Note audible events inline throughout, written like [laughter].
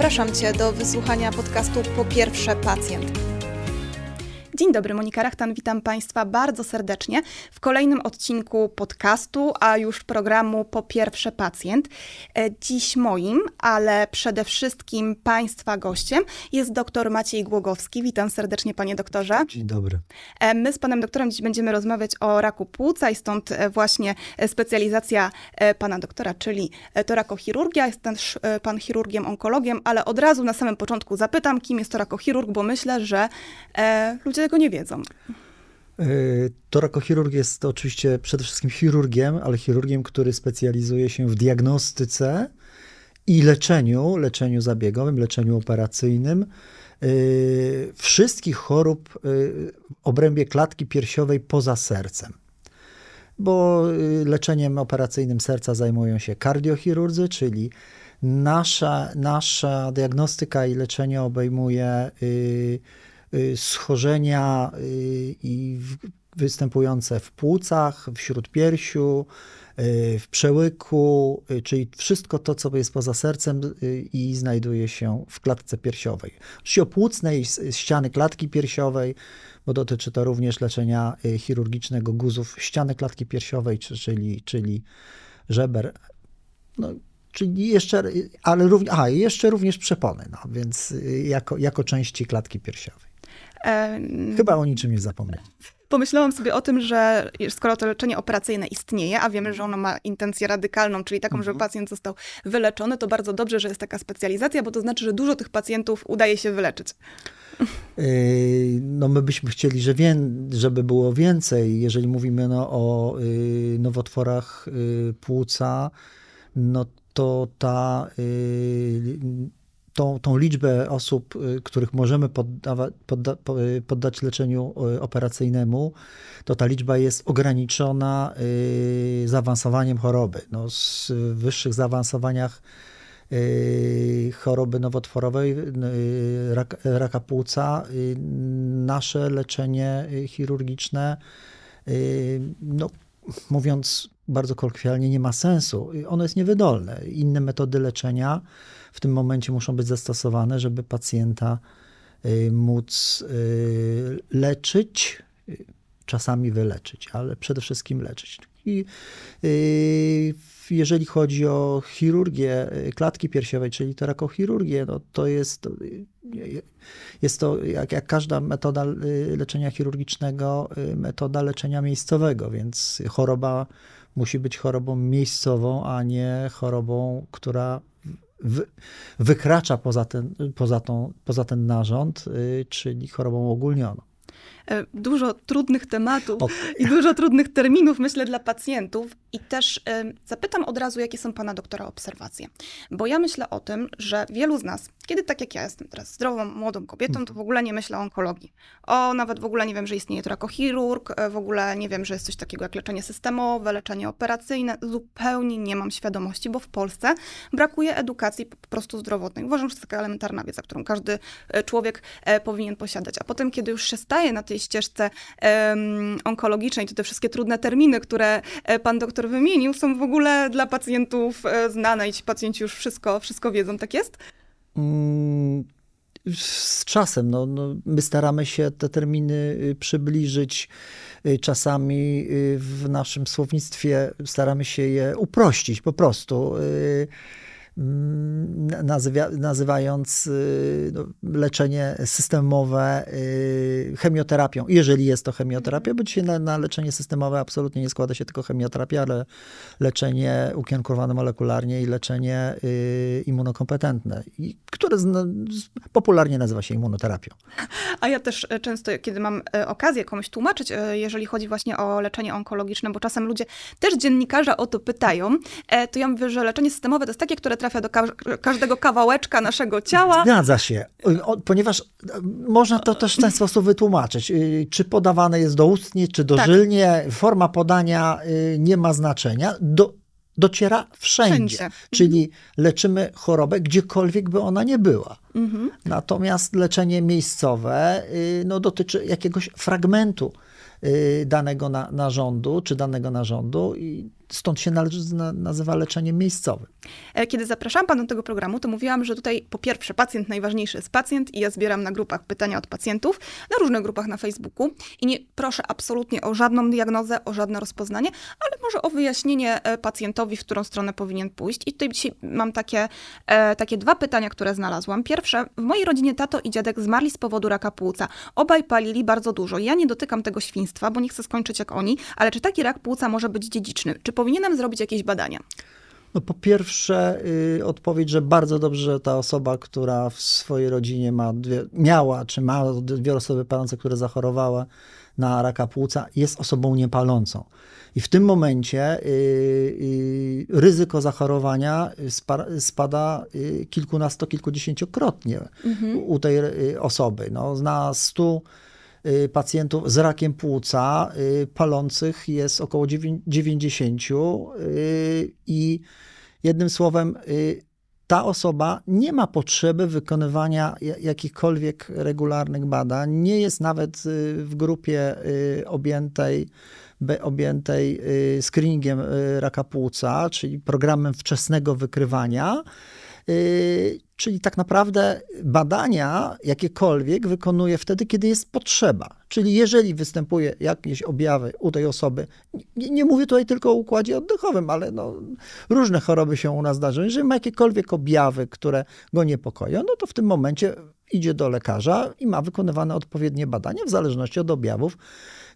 Zapraszam Cię do wysłuchania podcastu Po pierwsze pacjent. Dzień dobry, Monika Rachtan, witam Państwa bardzo serdecznie w kolejnym odcinku podcastu, a już programu Po pierwsze pacjent. E, dziś moim, ale przede wszystkim Państwa gościem jest dr Maciej Głogowski. Witam serdecznie, Panie doktorze. Dzień dobry. E, my z Panem doktorem dziś będziemy rozmawiać o raku płuca i stąd e, właśnie specjalizacja Pana doktora, czyli torakochirurgia. Jest też Pan chirurgiem, onkologiem, ale od razu na samym początku zapytam, kim jest torakochirurg, bo myślę, że ludzie tego nie wiedzą. E, torakochirurg jest oczywiście przede wszystkim chirurgiem, ale chirurgiem, który specjalizuje się w diagnostyce i leczeniu, leczeniu zabiegowym, leczeniu operacyjnym e, wszystkich chorób e, w obrębie klatki piersiowej poza sercem. Bo leczeniem operacyjnym serca zajmują się kardiochirurdzy, czyli nasza, nasza diagnostyka i leczenie obejmuje Y, schorzenia y, i występujące w płucach, w śródpiersiu, y, w przełyku, czyli wszystko to, co jest poza sercem i znajduje się w klatce piersiowej. Oczywiście o płucnej ściany klatki piersiowej, bo dotyczy to również leczenia chirurgicznego guzów ściany klatki piersiowej, czyli, czyli żeber. No, czyli jeszcze, ale również, a, jeszcze również przepony, no, więc jako, jako części klatki piersiowej. Chyba o niczym nie zapomniałem. Pomyślałam sobie o tym, że skoro to leczenie operacyjne istnieje, a wiemy, że ono ma intencję radykalną, czyli taką, żeby mhm. pacjent został wyleczony, to bardzo dobrze, że jest taka specjalizacja, bo to znaczy, że dużo tych pacjentów udaje się wyleczyć. No my byśmy chcieli, że wie, żeby było więcej. Jeżeli mówimy no, o y, nowotworach y, płuca, no to ta y, tą, tą liczbę osób, y, których możemy poddawa, podda, y, poddać leczeniu y, operacyjnemu, to ta liczba jest ograniczona zaawansowaniem choroby. No, z wyższych zaawansowaniach choroby nowotworowej, rak, raka płuca, nasze leczenie chirurgiczne, no, mówiąc bardzo kolokwialnie, nie ma sensu. Ono jest niewydolne. Inne metody leczenia w tym momencie muszą być zastosowane, żeby pacjenta y, móc y, leczyć, czasami wyleczyć, ale przede wszystkim leczyć. I y, jeżeli chodzi o chirurgię klatki piersiowej, czyli torakochirurgię, no to jest, jest to jak, jak każda metoda leczenia chirurgicznego, metoda leczenia miejscowego, więc choroba musi być chorobą miejscową, a nie chorobą, która wykracza poza ten, poza, tą, poza ten narząd, y, czyli chorobą ogólnioną. E, dużo trudnych tematów i dużo trudnych terminów, myślę, dla pacjentów. I też zapytam od razu, jakie są pana doktora obserwacje. Bo ja myślę o tym, że wielu z nas, kiedy tak jak ja jestem teraz zdrową, młodą kobietą, to w mhm. ogóle nie myślę o onkologii. O, nawet w ogóle nie wiem, że istnieje torakochirurg, e, w ogóle nie wiem, że jest coś takiego jak leczenie systemowe, leczenie operacyjne. Zupełnie nie mam świadomości, bo w Polsce brakuje edukacji po prostu zdrowotnej. Uważam, że to taka elementarna wiedza, którą każdy człowiek powinien posiadać. A potem, kiedy już się staje na tej ścieżce um, onkologicznej, to te wszystkie trudne terminy, które e, pan doktor wymienił, są w ogóle dla pacjentów e, znane i ci pacjenci już wszystko, wszystko wiedzą, tak jest? Mm, z czasem, no, no, my staramy się te terminy y, przybliżyć. Y, czasami y, w naszym słownictwie staramy się je uprościć po prostu. Mm, nazywa, nazywając y, no, leczenie systemowe y, chemioterapią, jeżeli jest to chemioterapia, bo dzisiaj na, na, leczenie systemowe absolutnie nie składa się tylko chemioterapia, ale leczenie ukierunkowane molekularnie i leczenie y, immunokompetentne, które popularnie nazywa się immunoterapią. A ja też e, często, kiedy mam e, okazję komuś tłumaczyć, e, jeżeli chodzi właśnie o leczenie onkologiczne, bo czasem ludzie, też dziennikarze o to pytają, to ja mówię, że leczenie systemowe to jest takie, które trafia do ka każdego kawałeczka naszego ciała. Zgadza się, ponieważ można to też w ten sposób wytłumaczyć. Y, czy podawane jest doustnie, czy dożylnie, tak. forma podania y, nie ma znaczenia. Do, dociera wszędzie. wszędzie. Czyli leczymy chorobę, gdziekolwiek by ona nie była. Mhm. Natomiast leczenie miejscowe no, dotyczy jakiegoś fragmentu danego na, narządu, czy danego narządu i stąd się nazywa leczeniem miejscowym. E, kiedy zapraszałam Pana do tego programu, to mówiłam, że tutaj po pierwsze pacjent najważniejszy jest pacjent i ja zbieram na grupach pytania od pacjentów, na różnych grupach na Facebooku i nie proszę absolutnie o żadną diagnozę, o żadne rozpoznanie, ale może o wyjaśnienie e, pacjentowi, w którą stronę powinien pójść. I tutaj dzisiaj mam takie, e, takie dwa pytania, które znalazłam. Pierwsze, w mojej rodzinie tato i dziadek zmarli z powodu raka płuca. Obaj palili bardzo dużo. Ja nie dotykam tego świństwa, bo nie chcę skończyć jak oni, ale czy taki rak płuca może być dziedziczny? Czy powinienem zrobić jakieś badania? No po pierwsze yy, odpowiedź, że bardzo dobrze, że ta osoba, która w swojej rodzinie ma dwie, miała, czy ma dwie osoby palące, które zachorowały na raka płuca, jest osobą niepalącą. I w tym momencie yy, yy, ryzyko zachorowania spa, spada yy, kilkunasto, kilkudziesięciokrotnie mhm. u, u tej y, osoby. No, na 100 Y, pacjentów z rakiem płuca y, palących jest około 90 y, i jednym słowem ta osoba nie ma potrzeby wykonywania jakichkolwiek regularnych badań, nie jest nawet w grupie objętej, objętej screeningiem raka płuca, czyli programem wczesnego wykrywania. Czyli tak naprawdę badania jakiekolwiek wykonuje wtedy, kiedy jest potrzeba. Czyli jeżeli występuje jakieś objawy u tej osoby, nie, nie mówię tutaj tylko o układzie oddechowym, ale no, różne choroby się u nas zdarzają. Jeżeli ma jakiekolwiek objawy, które go niepokoją, no to w tym momencie idzie do lekarza i ma wykonywane odpowiednie badania w zależności od objawów,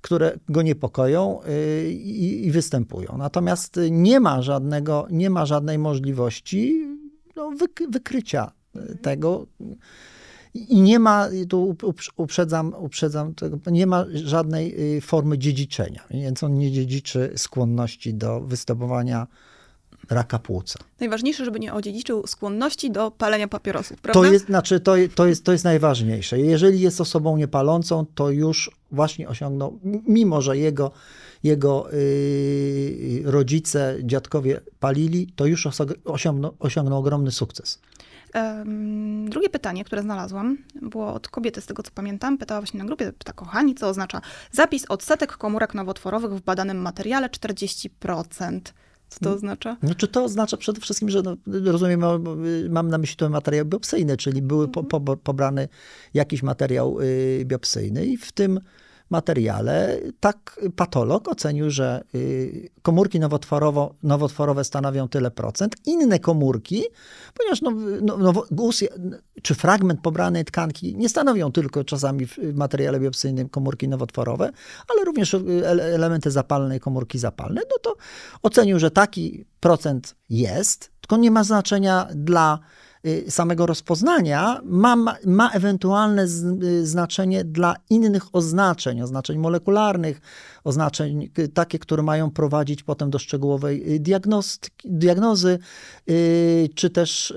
które go niepokoją y, i, i występują. Natomiast nie ma żadnego, nie ma żadnej możliwości no, wykrycia e, tego. I nie ma, tu uprzedzam, uprzedzam tego, nie ma żadnej y, formy dziedziczenia, więc on nie dziedziczy skłonności do występowania raka płuca. Najważniejsze, żeby nie odziedziczył skłonności do palenia papierosów, prawda? To jest, znaczy, to, to, jest, to jest najważniejsze. Jeżeli jest osobą niepalącą, to już właśnie osiągnął, mimo że jego jego y, rodzice, dziadkowie palili, to już osiągnął, osiągnął ogromny sukces. Drugie pytanie, które znalazłam, było od kobiety, z tego co pamiętam. Pytała właśnie na grupie, pyta kochani, co oznacza zapis odsetek komórek nowotworowych w badanym materiale 40%. Co to oznacza? Znaczy to oznacza przede wszystkim, że no, rozumiem, mam na myśli to materiał biopsyjny, czyli były po, po, pobrany jakiś materiał y, biopsyjny i w tym materiale. Tak patolog ocenił, że y, komórki nowotworowe stanowią tyle procent, inne komórki, ponieważ no, no, no, czy fragment pobranej tkanki nie stanowią tylko czasami w materiale biopsyjnym komórki nowotworowe, ale również y, elementy zapalne i komórki zapalne, no to ocenił, że taki procent jest, tylko nie ma znaczenia dla samego rozpoznania ma, ma ewentualne y, znaczenie dla innych oznaczeń, oznaczeń molekularnych, oznaczeń y, takie, które mają prowadzić potem do szczegółowej diagnozy, czy też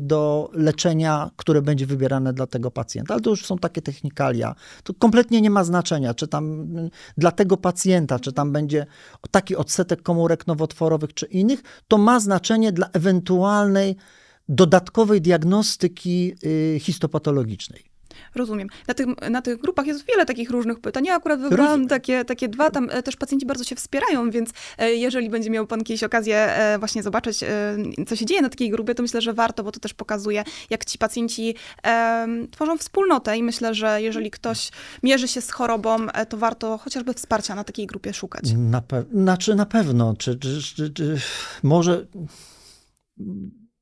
do leczenia, które będzie wybierane dla tego pacjenta. Ale to już są takie technikalia. To kompletnie nie ma znaczenia, czy tam dla tego pacjenta, czy tam będzie taki odsetek komórek nowotworowych, czy innych. To ma znaczenie dla ewentualnej dodatkowej diagnostyki y, histopatologicznej. Rozumiem. Na, tych, na tych grupach jest wiele takich różnych pytań. Ja akurat wybrałam takie, takie dwa. Tam e, też pacjenci bardzo się wspierają, więc e, jeżeli będzie miał pan kiedyś okazję e, właśnie zobaczyć, co się dzieje na takiej grupie, to myślę, że warto, bo to też pokazuje, jak ci pacjenci tworzą wspólnotę i myślę, że jeżeli ktoś mierzy się z chorobą, to warto chociażby wsparcia na takiej grupie szukać. Na, pe- znaczy na pewno. Czy, czy, czy, czy może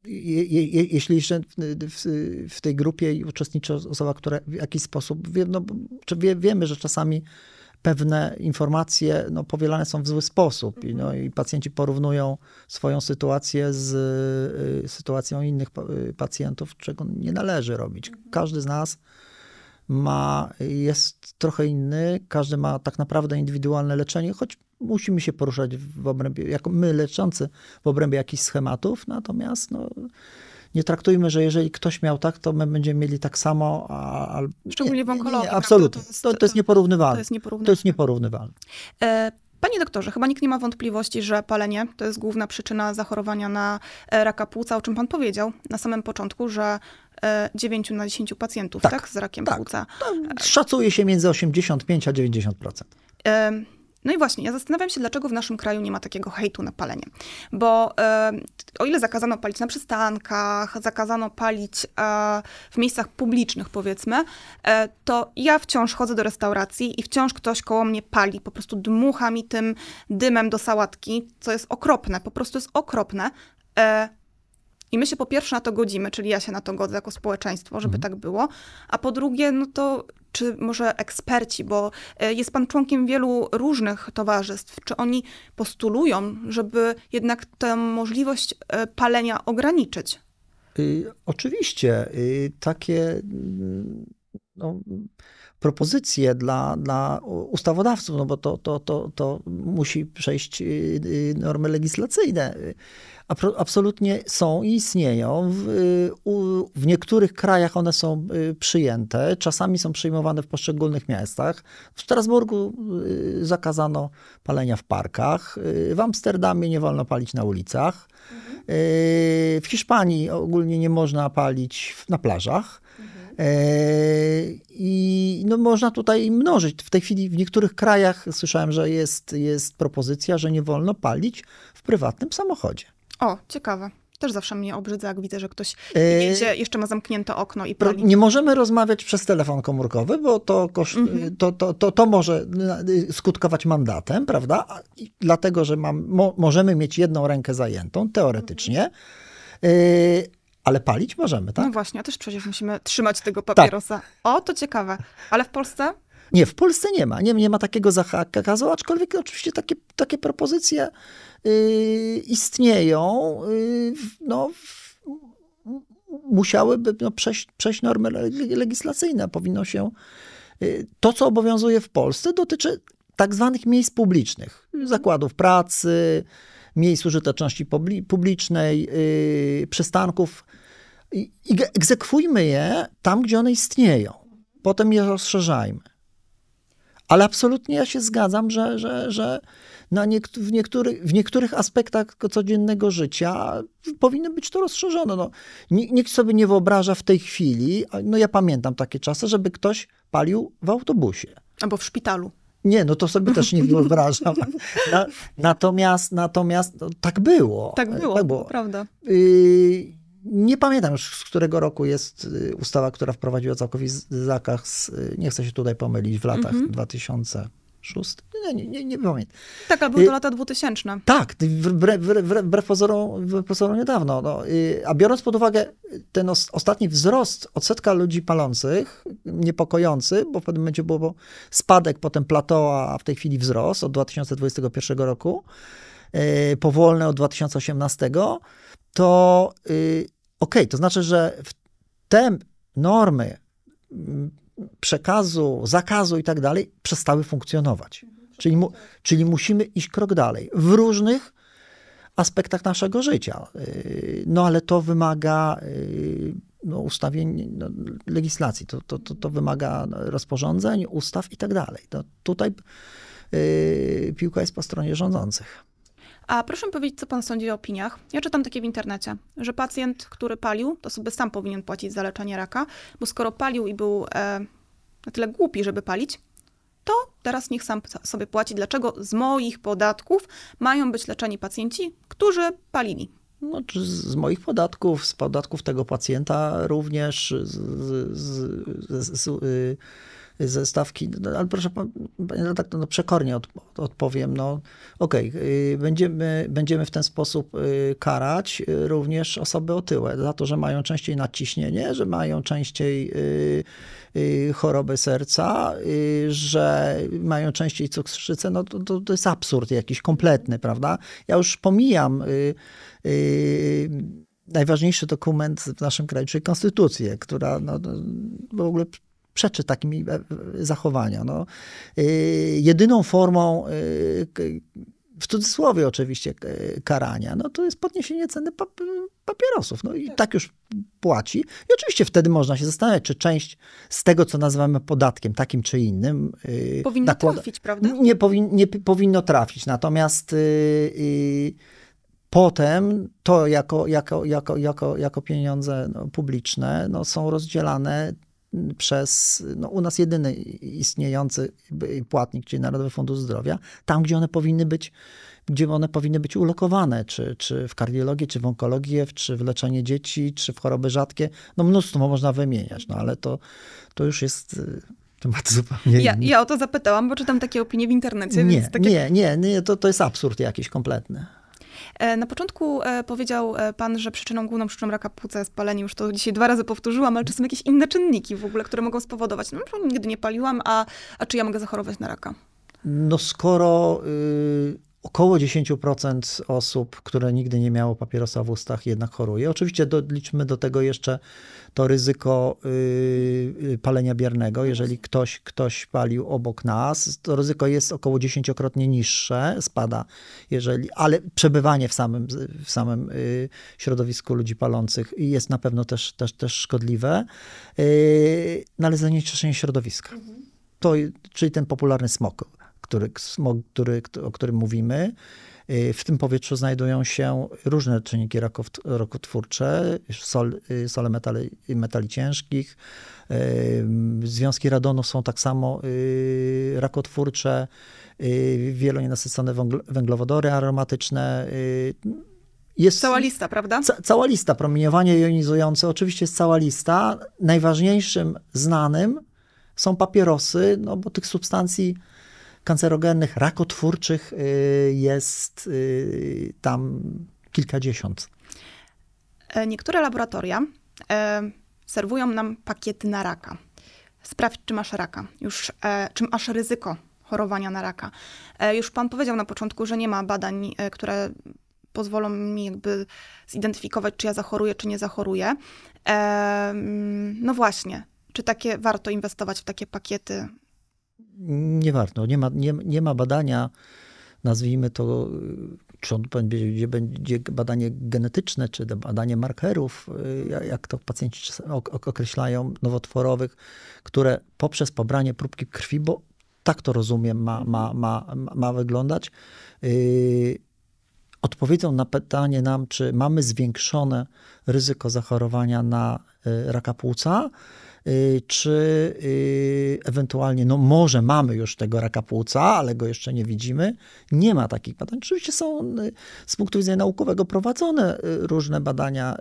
je, je, jeśli jeszcze w, w, tej grupie uczestniczy osoba, która w jakiś sposób, wie, no, czy wie, wiemy, że czasami pewne informacje no, powielane są w zły sposób i, no, i pacjenci porównują swoją sytuację z y, sytuacją innych pacjentów, czego nie należy robić. Każdy z nas ma, jest trochę inny, każdy ma tak naprawdę indywidualne leczenie, choć musimy się poruszać w obrębie, jako my leczący, w obrębie jakichś schematów, natomiast no, nie traktujmy, że jeżeli ktoś miał tak, to my będziemy mieli tak samo. A, Szczególnie w onkologii. absolutnie. To jest, to, to jest nieporównywalne. To jest nieporównywalne. To jest nieporównywalne. E, Panie doktorze, chyba nikt nie ma wątpliwości, że palenie to jest główna przyczyna zachorowania na e, raka płuca, o czym pan powiedział na samym początku, że 9 e, na 10 pacjentów tak, tak z rakiem tak. płuca. szacuje się między 85 a 90%. No i właśnie, ja zastanawiam się, dlaczego w naszym kraju nie ma takiego hejtu na palenie. Bo e, o ile zakazano palić na przystankach, zakazano palić e, w miejscach publicznych, powiedzmy, e, to ja wciąż chodzę do restauracji i wciąż ktoś koło mnie pali, po prostu dmucha mi tym dymem do sałatki, co jest okropne, po prostu jest okropne. I my się po pierwsze na to godzimy, czyli ja się na to godzę jako społeczeństwo, żeby mhm. tak było. A po drugie, no to czy może eksperci, bo e, jest pan członkiem wielu różnych towarzystw, czy oni postulują, żeby jednak tę możliwość e, palenia ograniczyć? Y, oczywiście. Y, takie mm, no, propozycje dla, dla ustawodawców, no bo to, to, to, to musi przejść y, normy legislacyjne absolutnie są i istnieją. W, w, niektórych krajach one są y, przyjęte, czasami są przyjmowane w poszczególnych miastach. W Strasburgu y, zakazano palenia w parkach, y, w Amsterdamie nie wolno palić na ulicach, mhm. w Hiszpanii ogólnie nie można palić na plażach. Mhm. I no, można tutaj mnożyć. W tej chwili w niektórych krajach słyszałem, że jest, jest propozycja, że nie wolno palić w prywatnym samochodzie. O, ciekawe. Też zawsze mnie obrzydza, jak widzę, że ktoś e, jedzie, jeszcze ma zamknięte okno i pali. Nie możemy rozmawiać przez telefon komórkowy, bo to, koszt, mhm. to, to, to, to może skutkować mandatem, prawda? Dlatego, że mam, mo, możemy mieć jedną rękę zajętą, teoretycznie, mhm. Ale palić możemy, tak? No właśnie, a też przecież musimy trzymać tego papierosa. Tak. O, to ciekawe. Ale w Polsce? Nie, w Polsce nie ma. Nie, nie ma takiego zakazu, aczkolwiek oczywiście takie, takie propozycje Y, istnieją, y, no, musiałyby no, przejść, przejść normy legislacyjne. Powinno się. Y, to, co obowiązuje w Polsce, dotyczy tak zwanych miejsc publicznych, zakładów pracy, miejsc użyteczności publicznej, przystanków. I egzekwujmy je tam, gdzie one istnieją. Potem je rozszerzajmy. Ale absolutnie ja się zgadzam, że, że, że na niekt w, niektórych, w niektórych aspektach codziennego życia powinno być to rozszerzone. No, nikt sobie nie wyobraża w tej chwili, no ja pamiętam takie czasy, żeby ktoś palił w autobusie. Albo w szpitalu. Nie, no to sobie też nie wyobrażam. [laughs] Na, natomiast natomiast no, tak było. Tak było, tak było. prawda. Y nie pamiętam już, z którego roku jest y, ustawa, która wprowadziła całkowity zakaz, y, nie chcę się tutaj pomylić, w latach mm -hmm. 2000 szósty? Nie, nie, nie, pamiętam. Tak, ale były to lata 2000. Tak, wbrew, wbrew, wbrew, pozorom, wbrew pozorom niedawno. No. A biorąc pod uwagę ten ostatni wzrost odsetka ludzi palących, niepokojący, bo w pewnym momencie było spadek, potem plateau, a w tej chwili wzrost od 2021 roku, yy, powolny od 2018, to okej, okay, to znaczy, że te normy przekazu, zakazu i tak dalej przestały funkcjonować. Czyli, mu, czyli musimy iść krok dalej w różnych aspektach naszego życia. Y, no ale to wymaga y, no, ustawień no, legislacji, to, to, to, to, wymaga rozporządzeń, ustaw i tak dalej. To tutaj yy, piłka jest po stronie rządzących. A proszę powiedzieć, co pan sądzi o opiniach? Ja czytam takie w internecie, że pacjent, który palił, to sobie sam powinien płacić za leczenie raka, bo skoro palił i był e, na tyle głupi, żeby palić, to teraz niech sam sobie płaci. Dlaczego z moich podatków mają być leczeni pacjenci, którzy palili? No, z moich podatków, z podatków tego pacjenta również, z, z, z, y, ze stawki, no, ale proszę, panie tak no, przekornie od, odpowiem, no. Okej, okay, będziemy, będziemy w ten sposób y, karać y, również osoby otyłe za to, że mają częściej nadciśnienie, że mają częściej y, chorobę serca, że mają częściej cukrzycę, no to, to, to jest absurd jakiś kompletny, prawda? Ja już pomijam najważniejszy dokument w naszym kraju, czyli konstytucję, która no, no w ogóle przeczy takim e, zachowania. No. Y, jedyną formą y, w cudzysłowie oczywiście karania, no to jest podniesienie ceny papierosów. No i tak. tak już płaci. I oczywiście wtedy można się zastanawiać, czy część z tego, co nazywamy podatkiem, takim czy innym... Y, powinno nakłada... trafić, prawda? Nie, powin, nie powinno trafić. Natomiast yy, potem to jako, jako, jako, jako, jako pieniądze no, publiczne no, są rozdzielane przez no, u nas jedyny istniejący płatnik, czyli Narodowy Fundusz Zdrowia, tam, gdzie one powinny być, gdzie one powinny być ulokowane, czy, czy w kardiologię, czy w onkologię, czy w leczenie dzieci, czy w choroby rzadkie. No mnóstwo można wymieniać, no ale to, to już jest y, temat [laughs] zupełnie ja, ja o to zapytałam, bo czytam takie opinie w internecie. Nie, takie... nie, nie, nie, to, to jest absurd jakiś kompletny. E, na początku e, powiedział e, pan, że przyczyną główną przyczyną raka płuca jest palenie. Już to dzisiaj dwa razy powtórzyłam, ale czy są jakieś inne czynniki w ogóle, które mogą spowodować? No, nigdy nie paliłam, a, a czy ja mogę zachorować na raka? No skoro y, około 10% osób, które nigdy nie miało papierosa w ustach, jednak choruje. Oczywiście do, liczmy do tego jeszcze to ryzyko yy, palenia biernego. Jeżeli ktoś, ktoś palił obok nas, to ryzyko jest około dziesięciokrotnie niższe, spada, jeżeli, ale przebywanie w samym, w samym yy, środowisku ludzi palących jest na pewno też, też, też szkodliwe. Yy, no ale zanieczyszczenie środowiska. Mhm. To, czyli ten popularny smog który, smog, który, o którym mówimy. Y, w tym powietrzu znajdują się różne czynniki rakotwórcze, sol, y, sole metali, metali ciężkich. Y, związki radonu są tak samo rakotwórcze, wielonienasycone węglowodory aromatyczne. Jest cała lista, prawda? Ca, cała lista. Promieniowanie jonizujące, oczywiście jest cała lista. Najważniejszym znanym są papierosy, no bo tych substancji kancerogennych, rakotwórczych y, jest y, tam kilkadziesiąt. E, niektóre laboratoria e, serwują nam pakiety na raka. Sprawdź, czy masz raka, już, e, czy masz ryzyko chorowania na raka. Już pan powiedział na początku, że nie ma badań, które pozwolą mi jakby zidentyfikować, czy ja zachoruję, czy nie zachoruję. No właśnie, czy takie warto inwestować w takie pakiety nie warto. Nie ma, nie, nie ma badania, nazwijmy to, czy on będzie, będzie badanie genetyczne, czy badanie markerów, y, jak to pacjenci określają, nowotworowych, które poprzez pobranie próbki krwi, bo tak to rozumiem, ma, ma, ma, ma wyglądać, yy, odpowiedzą na pytanie nam, czy mamy zwiększone ryzyko zachorowania na y, raka płuca, czy y, ewentualnie, no może mamy już tego raka płuca, ale go jeszcze nie widzimy. Nie ma takich badań. Oczywiście są y, z punktu widzenia naukowego prowadzone różne badania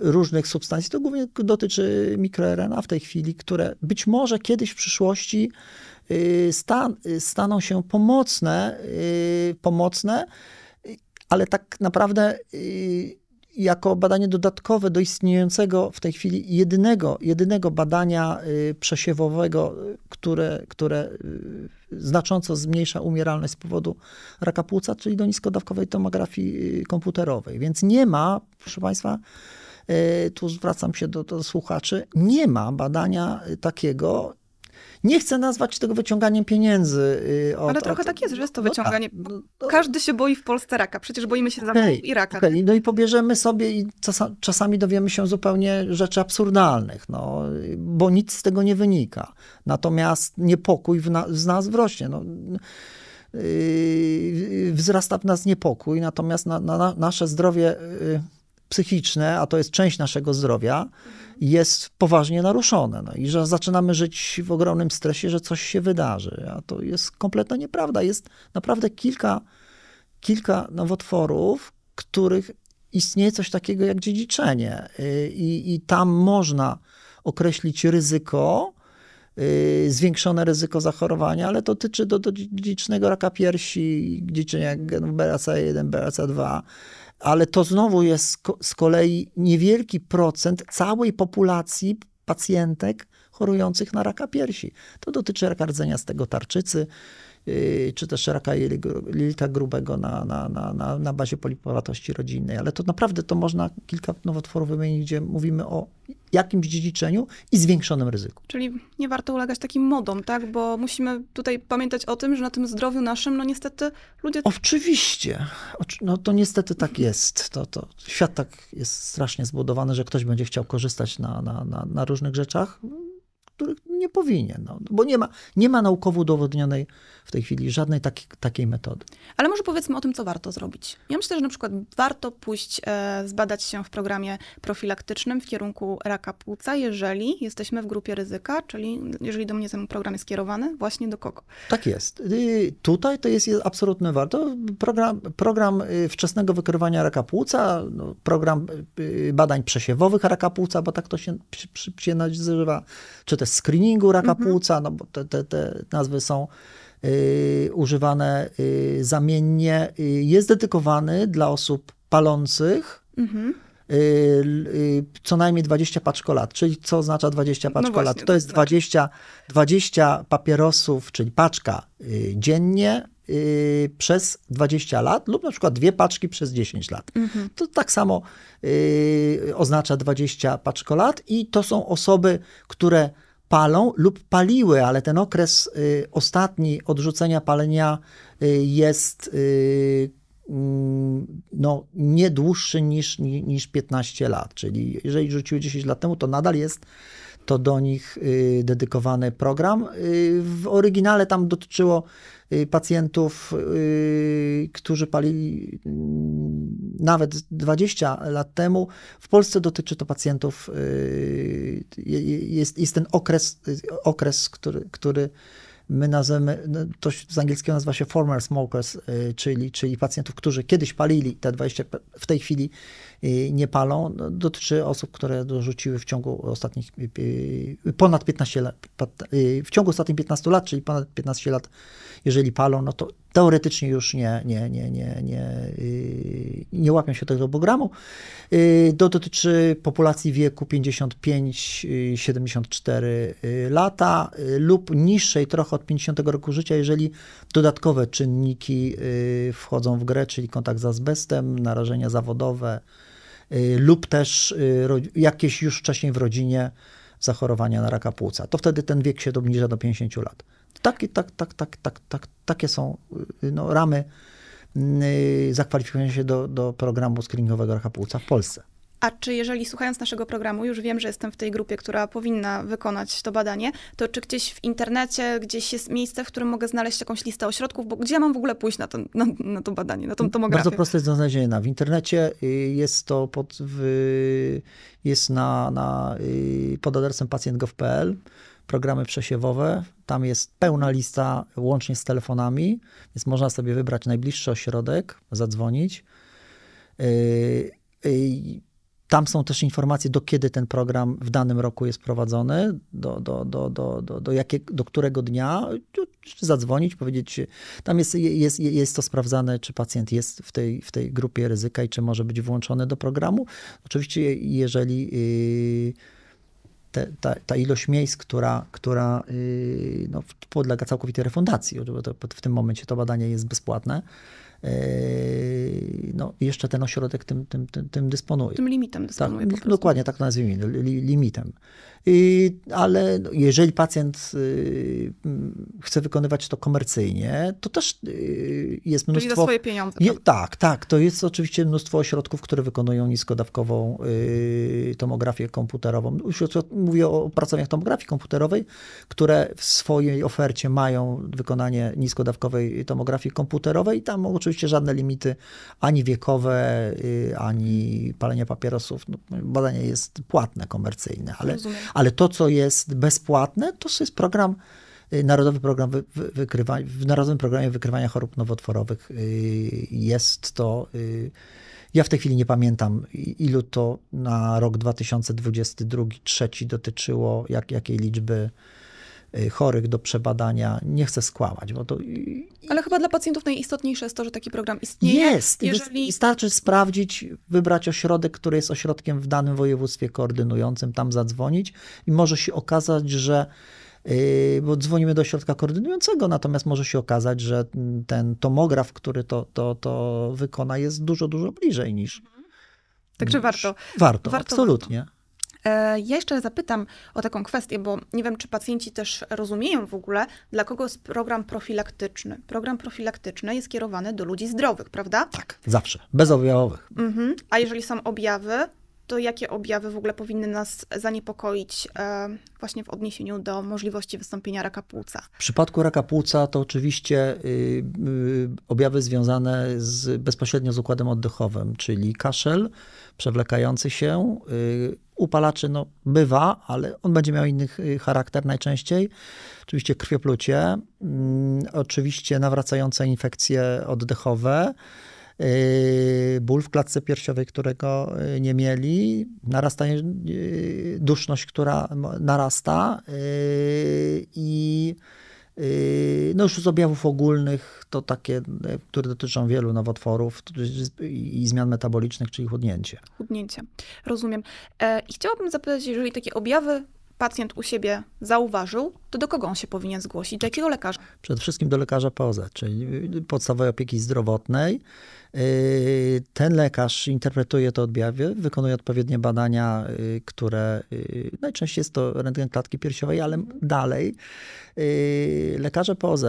różnych substancji. To głównie dotyczy mikroRNA w tej chwili, które być może kiedyś w przyszłości stan, staną się pomocne, pomocne, ale tak naprawdę jako badanie dodatkowe do istniejącego w tej chwili jedynego, jedynego badania y, przesiewowego, które, które y, znacząco zmniejsza umieralność z powodu raka płuca, czyli do niskodawkowej tomografii y, komputerowej. Więc nie ma, proszę Państwa, tu zwracam się do, do słuchaczy, nie ma badania takiego, nie chcę nazwać tego wyciąganiem pieniędzy. Y, od, Ale trochę od, tak jest, że jest to no wyciąganie. No, Każdy się boi w Polsce raka. Przecież boimy się okay, i raka. Okay. No i pobierzemy sobie i czasami dowiemy się zupełnie rzeczy absurdalnych, no, bo nic z tego nie wynika. Natomiast niepokój w, na, w nas wrośnie. No, yy, wzrasta w nas niepokój, natomiast na, na nasze zdrowie yy, psychiczne, a to jest część naszego zdrowia, jest poważnie naruszone. No i że zaczynamy żyć w ogromnym stresie, że coś się wydarzy. A to jest kompletna nieprawda. Jest naprawdę kilka, kilka nowotworów, których istnieje coś takiego jak dziedziczenie. Y, I, i tam można określić ryzyko, y, zwiększone ryzyko zachorowania, ale to dotyczy do, do dziedzicznego raka piersi, dziedziczenia genów BRCA1, BRCA2, ale to znowu jest z kolei niewielki procent całej populacji pacjentek chorujących na raka piersi. To dotyczy raka rdzenia z tego tarczycy, czy też raka jelita grubego na, na, na, na bazie polipowatości rodzinnej. Ale to naprawdę to można kilka nowotworów wymienić, gdzie mówimy o jakimś dziedziczeniu i zwiększonym ryzyku. Czyli nie warto ulegać takim modom, tak? Bo musimy tutaj pamiętać o tym, że na tym zdrowiu naszym, no niestety ludzie... Oczywiście. No to niestety tak jest. To, to świat tak jest strasznie zbudowany, że ktoś będzie chciał korzystać na, na, na, na różnych rzeczach których nie powinien, no, bo nie ma, nie ma naukowo udowodnionej w tej chwili żadnej taki, takiej metody. Ale może powiedzmy o tym, co warto zrobić. Ja myślę, że na przykład warto pójść, e, zbadać się w programie profilaktycznym w kierunku raka płuca, jeżeli jesteśmy w grupie ryzyka, czyli jeżeli do mnie ten program jest kierowany, właśnie do kogo? Tak jest. Y, tutaj to jest, jest absolutnie warto. Program, program y, wczesnego wykrywania raka płuca, no, program y, badań przesiewowych raka płuca, bo tak to się, się nazywa, czy też screeningu raka mhm. płuca, no bo te, te, te nazwy są y, używane y, zamiennie. Y, jest dedykowany dla osób palących. Mhm. Co najmniej 20 paczkolat, czyli co oznacza 20 paczkolat? No to jest 20, 20 papierosów, czyli paczka dziennie, Yy, przez 20 lat lub na przykład dwie paczki przez 10 lat. Mhm. To tak samo yy, oznacza 20 paczkolat i to są osoby, które palą lub paliły, ale ten okres y, ostatni odrzucenia palenia y, jest y, mm, no, nie dłuższy niż, niż 15 lat. Czyli jeżeli rzuciły 10 lat temu, to nadal jest to do nich dedykowany program. W oryginale tam dotyczyło pacjentów, którzy palili mm, nawet 20 lat temu. W Polsce dotyczy to pacjentów, jest, jest ten okres, okres który, który my nazywamy, no, to z angielskiego nazywa się former smokers, czyli, czyli pacjentów, którzy kiedyś palili, te 20 w tej chwili nie palą. Dotyczy osób, które dorzuciły w ciągu ostatnich ponad 15 lat, w ciągu ostatnich 15 lat, czyli ponad 15 lat jeżeli palą, no to teoretycznie już nie, nie, nie, nie, nie, y, nie łapią się tego programu. Y, to dotyczy populacji wieku 55-74 y, lata lub niższej trochę od 50 roku życia, jeżeli dodatkowe czynniki wchodzą w grę, czyli kontakt z azbestem, narażenia zawodowe lub też jakieś już wcześniej w rodzinie zachorowania na raka płuca. To wtedy ten wiek się obniża do 50 lat. Tak, tak, tak, tak, tak, tak, takie są y, no, ramy zakwalifikowania się do, do programu screeningowego raka płuca w Polsce. A czy jeżeli słuchając naszego programu, już wiem, że jestem w tej grupie, która powinna wykonać to badanie, to czy gdzieś w internecie, gdzieś jest miejsce, w którym mogę znaleźć jakąś listę ośrodków, bo gdzie ja mam w ogóle pójść na to, na, na to badanie, na tą tomografię? Bardzo proste jest do znalezienia. W internecie y, jest to pod, w, jest na, na, y, pod adresem pacjent.gov.pl programy przesiewowe. Tam jest pełna lista łącznie z telefonami, więc można sobie wybrać najbliższy ośrodek, zadzwonić. Yy, yy, tam są też informacje, do kiedy ten program w danym roku jest prowadzony, do, do, do, do, do, do, jakie, do którego dnia, zadzwonić, powiedzieć, tam jest, jest, jest to sprawdzane, czy pacjent jest w tej, w tej grupie ryzyka i czy może być włączony do programu. Oczywiście, jeżeli yy, te, ta, ta, ilość miejsc, która, która yy, no, podlega całkowitej refundacji, w tym momencie to badanie jest bezpłatne, no, jeszcze ten ośrodek tym, tym, tym, tym dysponuje. Tym limitem dysponuje. Tak, dokładnie tak nazwijmy, limitem. Ale jeżeli pacjent y, chce wykonywać to komercyjnie, to też y, jest mnóstwo... Czyli za swoje pieniądze. Je, tak, tak. To jest oczywiście mnóstwo ośrodków, które wykonują niskodawkową y, tomografię komputerową. Mówię o pracowniach tomografii komputerowej, które w swojej ofercie mają wykonanie niskodawkowej tomografii komputerowej. Tam oczywiście żadne limity ani wiekowe, ani palenia papierosów. No, badanie jest płatne, komercyjne, ale, ale to, co jest bezpłatne, to jest program, y, Narodowy Program wy, Wykrywania, w Narodowym Programie Wykrywania Chorób Nowotworowych y, jest to, y, ja w tej chwili nie pamiętam, ilu to na rok 2022-2023 dotyczyło, jak, jakiej liczby chorych do przebadania. Nie chcę skłamać, bo to... Ale chyba dla pacjentów najistotniejsze jest to, że taki program istnieje. Jest. Jeżeli... Wystarczy sprawdzić, wybrać ośrodek, który jest ośrodkiem w danym województwie koordynującym, tam zadzwonić i może się okazać, że y, bo dzwonimy do ośrodka koordynującego, natomiast może się okazać, że ten tomograf, który to, to, to wykona, jest dużo, dużo bliżej niż. Mhm. Także warto. Warto, warto absolutnie. Warto. E, ja jeszcze zapytam o taką kwestię, bo nie wiem, czy pacjenci też rozumieją w ogóle, dla kogo jest program profilaktyczny. Program profilaktyczny jest kierowany do ludzi zdrowych, prawda? Tak, zawsze, bezobjawowych. Mhm. A jeżeli są objawy, to jakie objawy w ogóle powinny nas zaniepokoić e, właśnie w odniesieniu do możliwości wystąpienia raka płuca? W przypadku raka płuca to oczywiście y, y, objawy związane z, bezpośrednio z układem oddechowym, czyli kaszel przewlekający się, y, upalaczy no, bywa, ale on będzie miał inny charakter najczęściej. Oczywiście krwioplucie, mm, oczywiście nawracające infekcje oddechowe, Yy, ból w klatce piersiowej, którego yy, nie mieli, narastanie, duszność, która narasta i no już z objawów ogólnych to takie, które dotyczą wielu nowotworów i zmian metabolicznych, czyli chudnięcie. Chudnięcie, rozumiem. E, I chciałabym zapytać, jeżeli takie objawy pacjent u siebie zauważył, to do kogo on się powinien zgłosić? Do jakiego lekarza? Przede wszystkim do lekarza POZ, czyli podstawowej opieki zdrowotnej. Yy, ten lekarz interpretuje te objawy, wykonuje odpowiednie badania, yy, które yy, najczęściej jest to rentgen klatki piersiowej, ale dalej lekarze POZ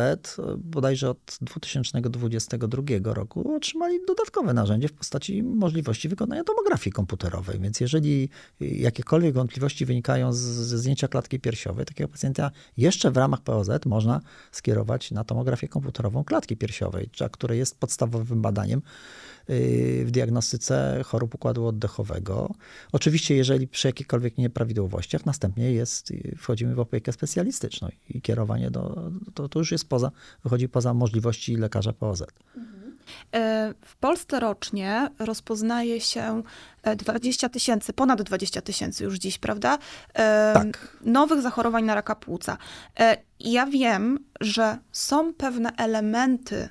bodajże od 2022 roku otrzymali dodatkowe narzędzie w postaci możliwości wykonania tomografii komputerowej. Więc jeżeli jakiekolwiek wątpliwości wynikają ze zdjęcia klatki piersiowej, takiego pacjenta jeszcze w ramach POZ można skierować na tomografię komputerową klatki piersiowej, która jest podstawowym badaniem y, w diagnostyce chorób układu oddechowego. Oczywiście, jeżeli przy jakichkolwiek nieprawidłowościach, następnie jest, y, wchodzimy w opiekę specjalistyczną i kierowanie do, to, to już jest poza, wychodzi poza możliwości lekarza POZ. E, w Polsce rocznie rozpoznaje się 20 e, tysięcy, ponad 20 tysięcy już dziś, prawda? E, tak. Nowych zachorowań na raka płuca. Ja wiem, że są pewne elementy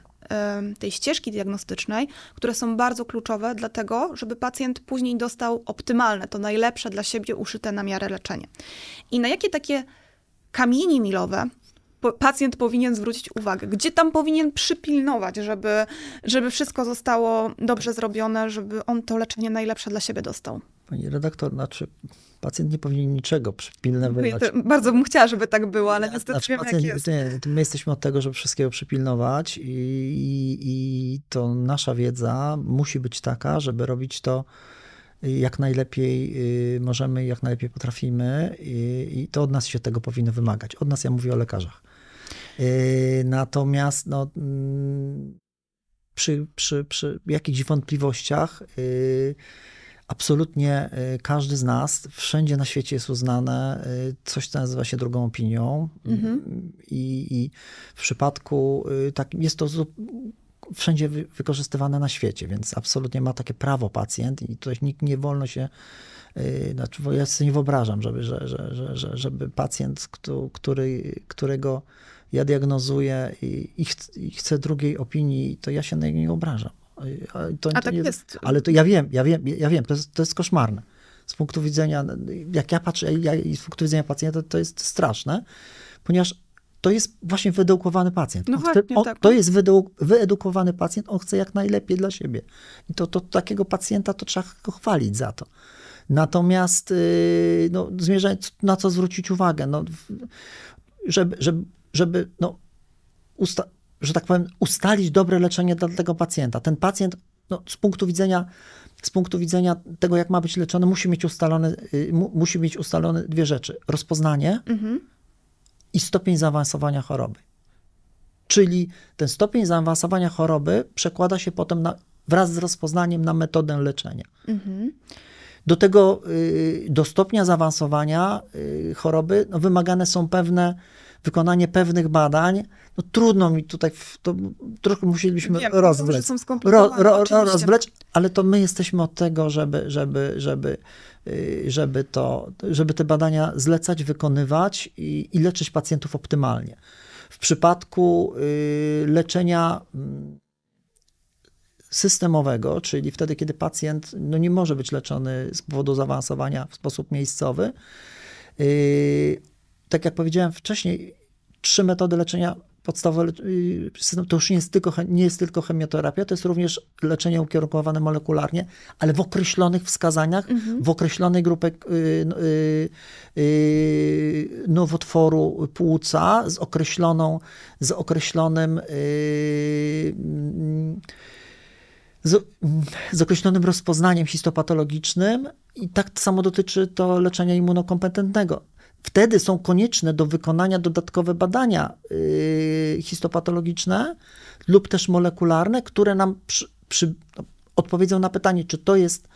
tej ścieżki diagnostycznej, które są bardzo kluczowe dlatego, żeby pacjent później dostał optymalne, to najlepsze dla siebie uszyte na miarę leczenie. I na jakie takie kamienie milowe pacjent powinien zwrócić uwagę? Gdzie tam powinien przypilnować, żeby, żeby wszystko zostało dobrze zrobione, żeby on to leczenie najlepsze dla siebie dostał? Pani redaktor, znaczy pacjent nie powinien niczego przypilnować. Ja bardzo bym chciała, żeby tak było, ale niestety znaczy, wiem, pacjent, jak jest. Nie, my jesteśmy od tego, żeby wszystkiego przypilnować i, i, i to nasza wiedza musi być taka, żeby robić to jak najlepiej y, możemy, jak najlepiej potrafimy i, i to od nas się tego powinno wymagać. Od nas ja mówię o lekarzach. Y, natomiast no, mm, przy, przy, przy jakichś wątpliwościach y, absolutnie y, każdy z nas, wszędzie na świecie jest uznane coś, co nazywa się drugą opinią. Mhm. I, I, w przypadku, tak, jest to wszędzie wykorzystywane na świecie, więc absolutnie ma takie prawo pacjent i tutaj nikt nie wolno się znaczy, ja sobie nie wyobrażam, żeby, że, że, że, żeby pacjent, który, którego ja diagnozuję i, i, ch i chcę drugiej opinii, to ja się na niego obrażam. To, A to tak nie, jest. Ale to ja wiem, ja wiem, ja wiem, to jest, to jest koszmarne. Z punktu widzenia, jak ja patrzę, ja, z punktu widzenia pacjenta, to jest straszne, ponieważ to jest właśnie wyedukowany pacjent. No właśnie, on, tak. To jest wyedukowany pacjent, on chce jak najlepiej dla siebie. I to, to takiego pacjenta to trzeba go chwalić za to. Natomiast yy, no, zmierzając, na co zwrócić uwagę, no, żeby, żeby żeby, no, usta- że tak powiem, ustalić dobre leczenie dla tego pacjenta. Ten pacjent, no, z punktu widzenia z punktu widzenia tego, jak ma być leczony, musi mieć ustalone, y, mu, musi mieć ustalone dwie rzeczy. Rozpoznanie mhm. i stopień zaawansowania choroby. Czyli ten stopień zaawansowania choroby przekłada się potem na, wraz z rozpoznaniem na metodę leczenia. Mhm. Do tego, y, do stopnia zaawansowania y, choroby no, wymagane są pewne wykonanie pewnych badań, no trudno mi tutaj, to trochę musielibyśmy Wiem, rozwlec. Ro, ro, rozwlec, ale to my jesteśmy od tego, żeby, żeby, żeby, y, żeby, to, żeby te badania zlecać, wykonywać i, i leczyć pacjentów optymalnie. W przypadku y, leczenia mm, systemowego, czyli wtedy, kiedy pacjent no, nie może być leczony z powodu zaawansowania w sposób miejscowy, y, tak jak powiedziałem wcześniej, trzy metody leczenia podstawowe, y, to już nie jest, tylko, nie jest tylko chemioterapia, to jest również leczenie ukierunkowane molekularnie, ale w określonych wskazaniach, mhm. w określonej grupie y, y, y, nowotworu płuca z określoną, z określonym y, z, z określonym rozpoznaniem histopatologicznym i tak samo dotyczy to leczenia immunokompetentnego. Wtedy są konieczne do wykonania dodatkowe badania yy, histopatologiczne lub też molekularne, które nam przy, przy, no, odpowiedzą na pytanie, czy to jest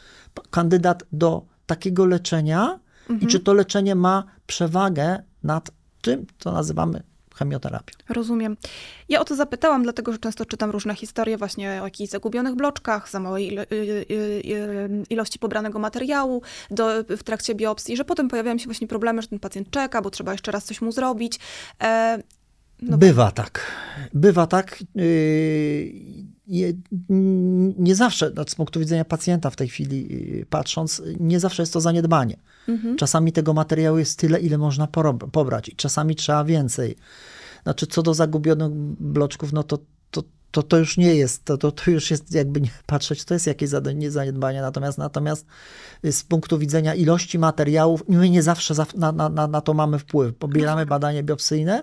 kandydat do takiego leczenia mhm. i czy to leczenie ma przewagę nad tym, co nazywamy chemioterapią. Rozumiem. Ja o to zapytałam, dlatego że często czytam różne historie właśnie o jakichś zagubionych bloczkach, za małej ilo y, y, y, ilości pobranego materiału do, w trakcie biopsji, że potem pojawiają się właśnie problemy, że ten pacjent czeka, bo trzeba jeszcze raz coś mu zrobić. E, no Bywa tak. Bywa tak. Nie zawsze, z punktu widzenia pacjenta w tej chwili patrząc, nie zawsze jest to zaniedbanie. Mhm. Czasami tego materiału jest tyle, ile można pobrać i czasami trzeba więcej. Znaczy, co do zagubionych bloczków, no to, to, to, to już nie jest, to, to, to już jest jakby nie patrzeć, to jest jakieś zaniedbanie, natomiast, natomiast z punktu widzenia ilości materiałów, my nie zawsze na, na, na to mamy wpływ. Pobieramy badanie biopsyjne,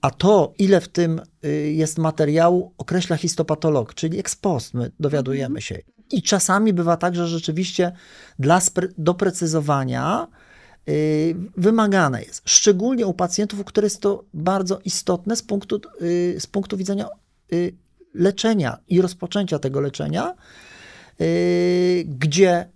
a to, ile w tym y, jest materiału, określa histopatolog, czyli ex post, my dowiadujemy mhm. się. I czasami bywa tak, że rzeczywiście dla doprecyzowania yy, wymagane jest. Szczególnie u pacjentów, u których jest to bardzo istotne z punktu, yy, z punktu widzenia leczenia i rozpoczęcia tego leczenia, y, gdzie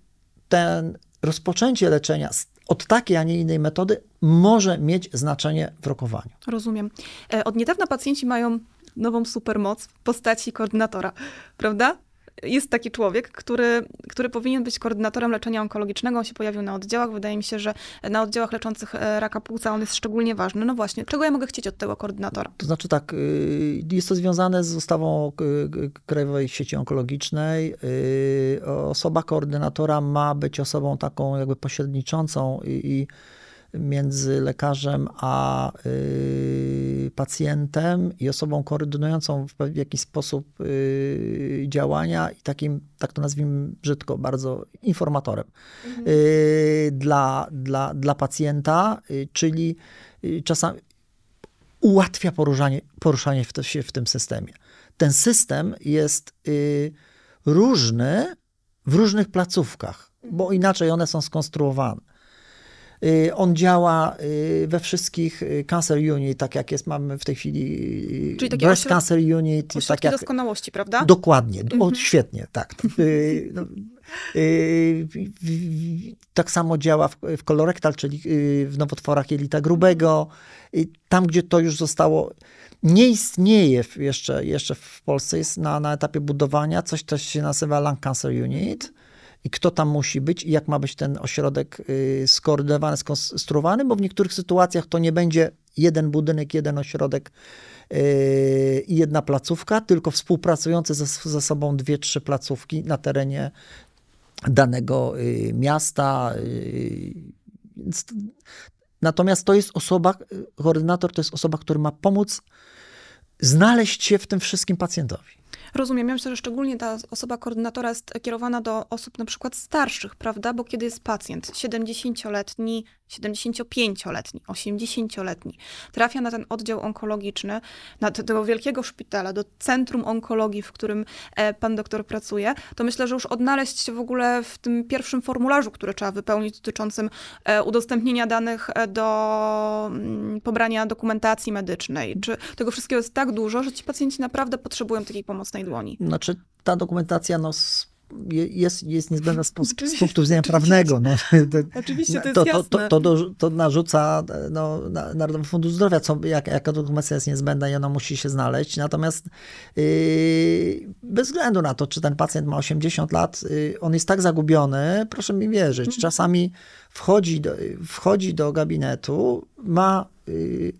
ten rozpoczęcie leczenia od takiej, a nie innej metody może mieć znaczenie w rokowaniu. Rozumiem. E, od niedawna pacjenci mają nową supermoc w postaci koordynatora, prawda? Jest taki człowiek, który, który powinien być koordynatorem leczenia onkologicznego. On się pojawił na oddziałach. Wydaje mi się, że na oddziałach leczących e, raka płuca on jest szczególnie ważny. No właśnie, czego ja mogę chcieć od tego koordynatora? To znaczy tak, y, jest to związane z ustawą Krajowej Sieci Onkologicznej. Y, osoba koordynatora ma być osobą taką jakby pośredniczącą i, i między lekarzem a y, pacjentem i osobą koordynującą w, jakiś sposób y, działania i takim, tak to nazwijmy brzydko, bardzo informatorem mhm. y, dla, dla, dla pacjenta, czyli czasami ułatwia poruszanie, poruszanie w się w tym systemie. Ten system jest różny w różnych placówkach, bo inaczej one są skonstruowane. Y, on działa y, we wszystkich y, cancer unit, tak jak jest, mamy w tej chwili Czyli breast ośrod... cancer unit. tak jak, doskonałości, prawda? Dokładnie, mhm. o, świetnie, tak. No, tak samo działa w, w kolorektal, czyli w nowotworach jelita grubego. Tam, gdzie to już zostało nie istnieje jeszcze, jeszcze w Polsce, jest na, na etapie budowania coś, co się nazywa Lung Cancer Unit i kto tam musi być i jak ma być ten ośrodek y, skoordynowany, skonstruowany, bo w niektórych sytuacjach to nie będzie jeden budynek, jeden ośrodek y, i jedna placówka, tylko współpracujące ze, ze sobą dwie, trzy placówki na terenie danego y, miasta. Natomiast to jest osoba, koordynator to jest osoba, która ma pomóc znaleźć się w tym wszystkim pacjentowi. Rozumiem. Ja myślę, że szczególnie ta osoba koordynatora jest kierowana do osób na przykład starszych, prawda? Bo kiedy jest pacjent 70-letni, 75-letni, 80-letni trafia na ten oddział onkologiczny, na tego wielkiego szpitala, do centrum onkologii, w którym e, pan doktor pracuje, to myślę, że już odnaleźć się w ogóle w tym pierwszym formularzu, który trzeba wypełnić dotyczącym e, udostępnienia danych e, do mm, pobrania dokumentacji medycznej. Czy tego wszystkiego jest tak dużo, że ci pacjenci naprawdę potrzebują takiej pomocnej dłoni? Znaczy ta dokumentacja no, jest, jest niezbędna z, z punktu widzenia prawnego. No, Oczywiście, to jest to, jasne. To, to, to, narzuca no, Narodowy Fundusz Zdrowia, co, jak, jaka dokumentacja jest niezbędna i ona musi się znaleźć. Natomiast yy, bez względu na to, czy ten pacjent ma 80 lat, yy, on jest tak zagubiony, proszę mi wierzyć, mhm. czasami wchodzi do, wchodzi do gabinetu, ma... Yy,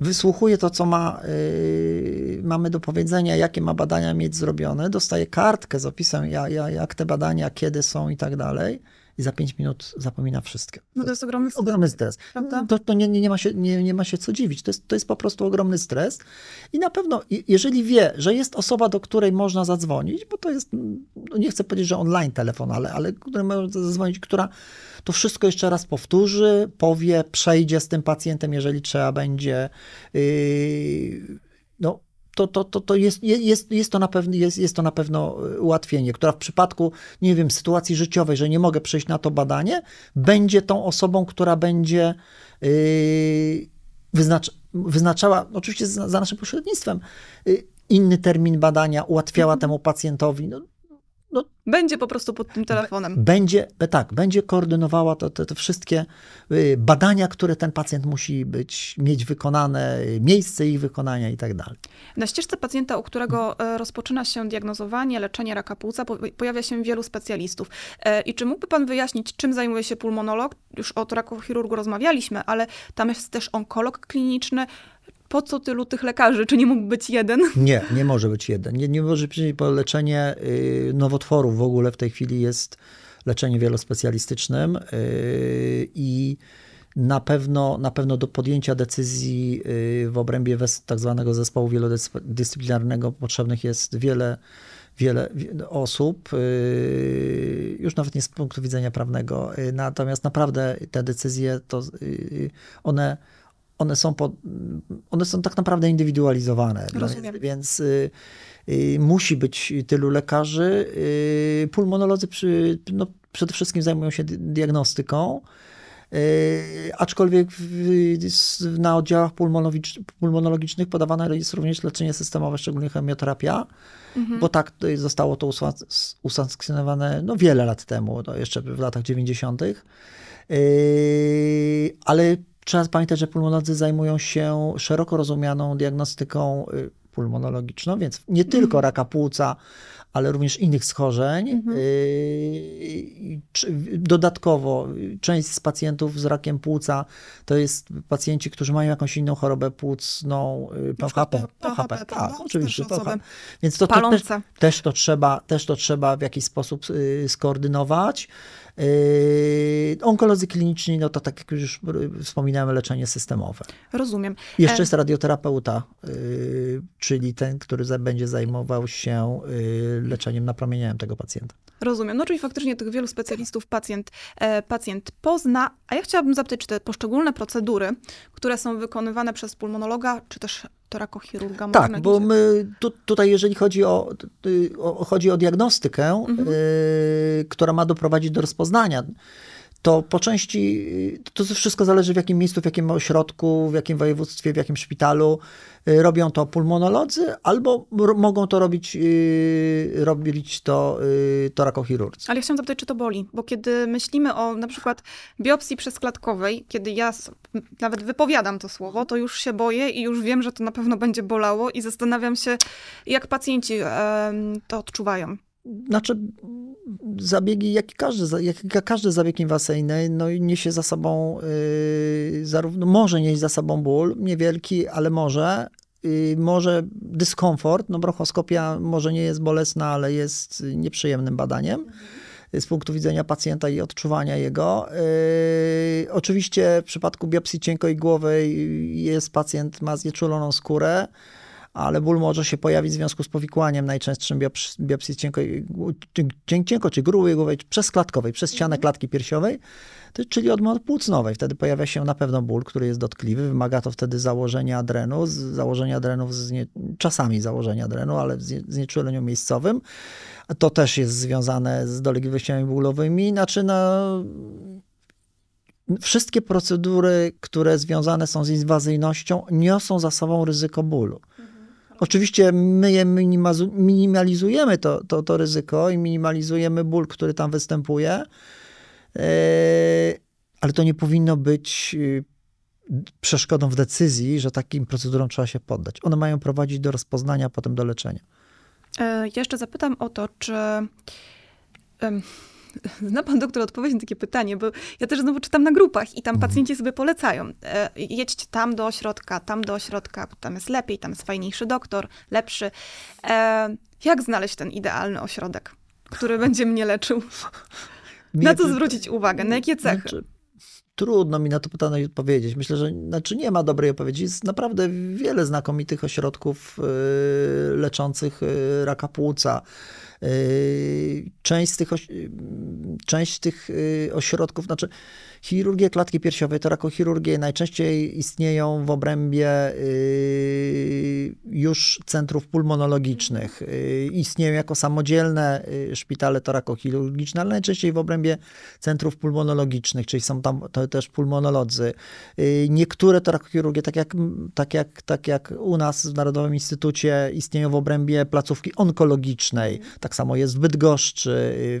wysłuchuje to, co ma, yy, mamy do powiedzenia, jakie ma badania mieć zrobione, dostaje kartkę z opisem, jak, jak te badania, kiedy są i tak dalej. I za pięć minut zapomina wszystko. No to jest ogromny stres. Ogromny stres. Prawda? To, to nie, nie, ma się, nie, nie ma się co dziwić. To jest, to jest po prostu ogromny stres. I na pewno, jeżeli wie, że jest osoba, do której można zadzwonić, bo to jest, no nie chcę powiedzieć, że online telefon, ale, ale której można zadzwonić, która to wszystko jeszcze raz powtórzy, powie, przejdzie z tym pacjentem, jeżeli trzeba będzie. Yy, no, to, to, to, to jest, jest, jest, to na pewno, jest, jest to na pewno ułatwienie, która w przypadku, nie wiem, sytuacji życiowej, że nie mogę przejść na to badanie, będzie tą osobą, która będzie yy, wyznacz, wyznaczała, oczywiście za, za naszym pośrednictwem, yy, inny termin badania, ułatwiała mhm. temu pacjentowi. No, no, będzie po prostu pod tym telefonem. Będzie, tak, będzie koordynowała to, te, te wszystkie y, badania, które ten pacjent musi być, mieć wykonane, miejsce ich wykonania i tak dalej. Na ścieżce pacjenta, u którego e, rozpoczyna się diagnozowanie, leczenie raka płuca, pojawia się wielu specjalistów. E, I czy mógłby pan wyjaśnić, czym zajmuje się pulmonolog? Już o rakochirurgu rozmawialiśmy, ale tam jest też onkolog kliniczny, po co tylu tych lekarzy? Czy nie mógł być jeden? [laughs] Nie, nie może być jeden. Nie, nie może być, bo leczenie y, nowotworów w ogóle w tej chwili jest leczenie wielospecjalistycznym y, i na pewno, na pewno do podjęcia decyzji y, w obrębie tak zwanego zespołu wielodyscyplinarnego potrzebnych jest wiele, wiele osób, już nawet nie z punktu widzenia prawnego. Natomiast naprawdę te decyzje, to one one są, one są tak naprawdę indywidualizowane. Rozumiem. Więc y, y, musi być tylu lekarzy. Y, pulmonolodzy przy, no, przede wszystkim zajmują się diagnostyką. Y, aczkolwiek w, na oddziałach pulmonologicznych podawane jest również leczenie systemowe, szczególnie chemioterapia, mhm. bo tak zostało to usankcjonowane no, wiele lat temu, no, jeszcze w latach 90. Yy, ale Trzeba pamiętać, że pulmonolodzy zajmują się szeroko rozumianą diagnostyką y, pulmonologiczną, więc nie tylko mhm. raka płuca, ale również innych schorzeń. Mhm. Y, dodatkowo część z pacjentów z rakiem płuca to jest pacjenci, którzy mają jakąś inną chorobę płucną, PHP. PHP, tak, oczywiście. Więc to, to też, też, to trzeba, też to trzeba w jakiś sposób y, skoordynować. Yy, onkolodzy kliniczni, no to tak jak już wspominałem, leczenie systemowe. Rozumiem. Jeszcze e, jest radioterapeuta, yy, czyli ten, który będzie zajmował się yy, leczeniem napromienieniem tego pacjenta. Rozumiem. No czyli faktycznie tych wielu specjalistów pacjent, e, pacjent pozna. A ja chciałabym zapytać, czy te poszczególne procedury, które są wykonywane przez pulmonologa, czy też torakochirurga? Tak, bo my tu, tutaj, jeżeli chodzi o, o, chodzi o diagnostykę, mhm. y, która ma doprowadzić do rozpoznania, to po części to wszystko zależy w jakim miejscu, w jakim ośrodku, w jakim województwie, w jakim szpitalu y, robią to pulmonolodzy, albo mogą to robić, yy, robić to yy, torakochirurdzy. Ale ja chciałam zapytać, czy to boli, bo kiedy myślimy o na przykład biopsji przeskładkowej, kiedy ja nawet wypowiadam to słowo, to już się boję i już wiem, że to na pewno będzie bolało i zastanawiam się, jak pacjenci to odczuwają. Znaczy, zabiegi, jak każdy, jak każdy zabieg inwazyjny, no niesie za sobą, yy, zarówno może nieść za sobą ból, niewielki, ale może, yy, może dyskomfort, no bronchoskopia może nie jest bolesna, ale jest nieprzyjemnym badaniem. z punktu widzenia pacjenta i odczuwania jego. Yy, oczywiście w przypadku biopsji cienkoigłowej jest pacjent, ma znieczuloną skórę, ale ból może się pojawić w związku z powikłaniem najczęstszym biopsji cienko, cienko czy gruby głowej, przesklatkowej, przez ścianę mhm. klatki piersiowej, czyli odmowy płucnowej. Wtedy pojawia się na pewno ból, który jest dotkliwy. Wymaga to wtedy założenia drenu, założenia drenu, nie, czasami założenia drenu, ale w znieczuleniu miejscowym. To też jest związane z dolegliwościami bólowymi. Znaczy, no, wszystkie procedury, które związane są z inwazyjnością, niosą za sobą ryzyko bólu. Oczywiście my je minimalizujemy to, to, to ryzyko i minimalizujemy ból, który tam występuje, e, ale to nie powinno być y, przeszkodą w decyzji, że takim procedurom trzeba się poddać. One mają prowadzić do rozpoznania, potem do leczenia. E, jeszcze zapytam o to, czy [laughs] Zna pan doktor odpowiedź na takie pytanie, bo ja też znowu czytam na grupach i tam mhm. pacjenci sobie polecają. E, jedźcie tam do ośrodka, tam do ośrodka, tam jest lepiej, tam jest fajniejszy doktor, lepszy. E, jak znaleźć ten idealny ośrodek, który [laughs] będzie mnie leczył? Na co zwrócić uwagę? Na jakie cechy? Znaczy, trudno mi na to pytanie odpowiedzieć. Myślę, że znaczy nie ma dobrej odpowiedzi. Jest naprawdę wiele znakomitych ośrodków y, leczących y, raka płuca. Yy, część z tych, część tych y, ośrodków, znaczy chirurgie klatki piersiowej, torakochirurgie najczęściej istnieją w obrębie y, już centrów pulmonologicznych. Y, istnieją jako samodzielne szpitale torakochirurgiczne, ale najczęściej w obrębie centrów pulmonologicznych, czyli są tam też pulmonolodzy. Niektóre torakochirurgie, tak jak, tak, jak, tak jak u nas w Narodowym Instytucie, istnieją w obrębie placówki onkologicznej. Tak samo jest w Bydgoszczy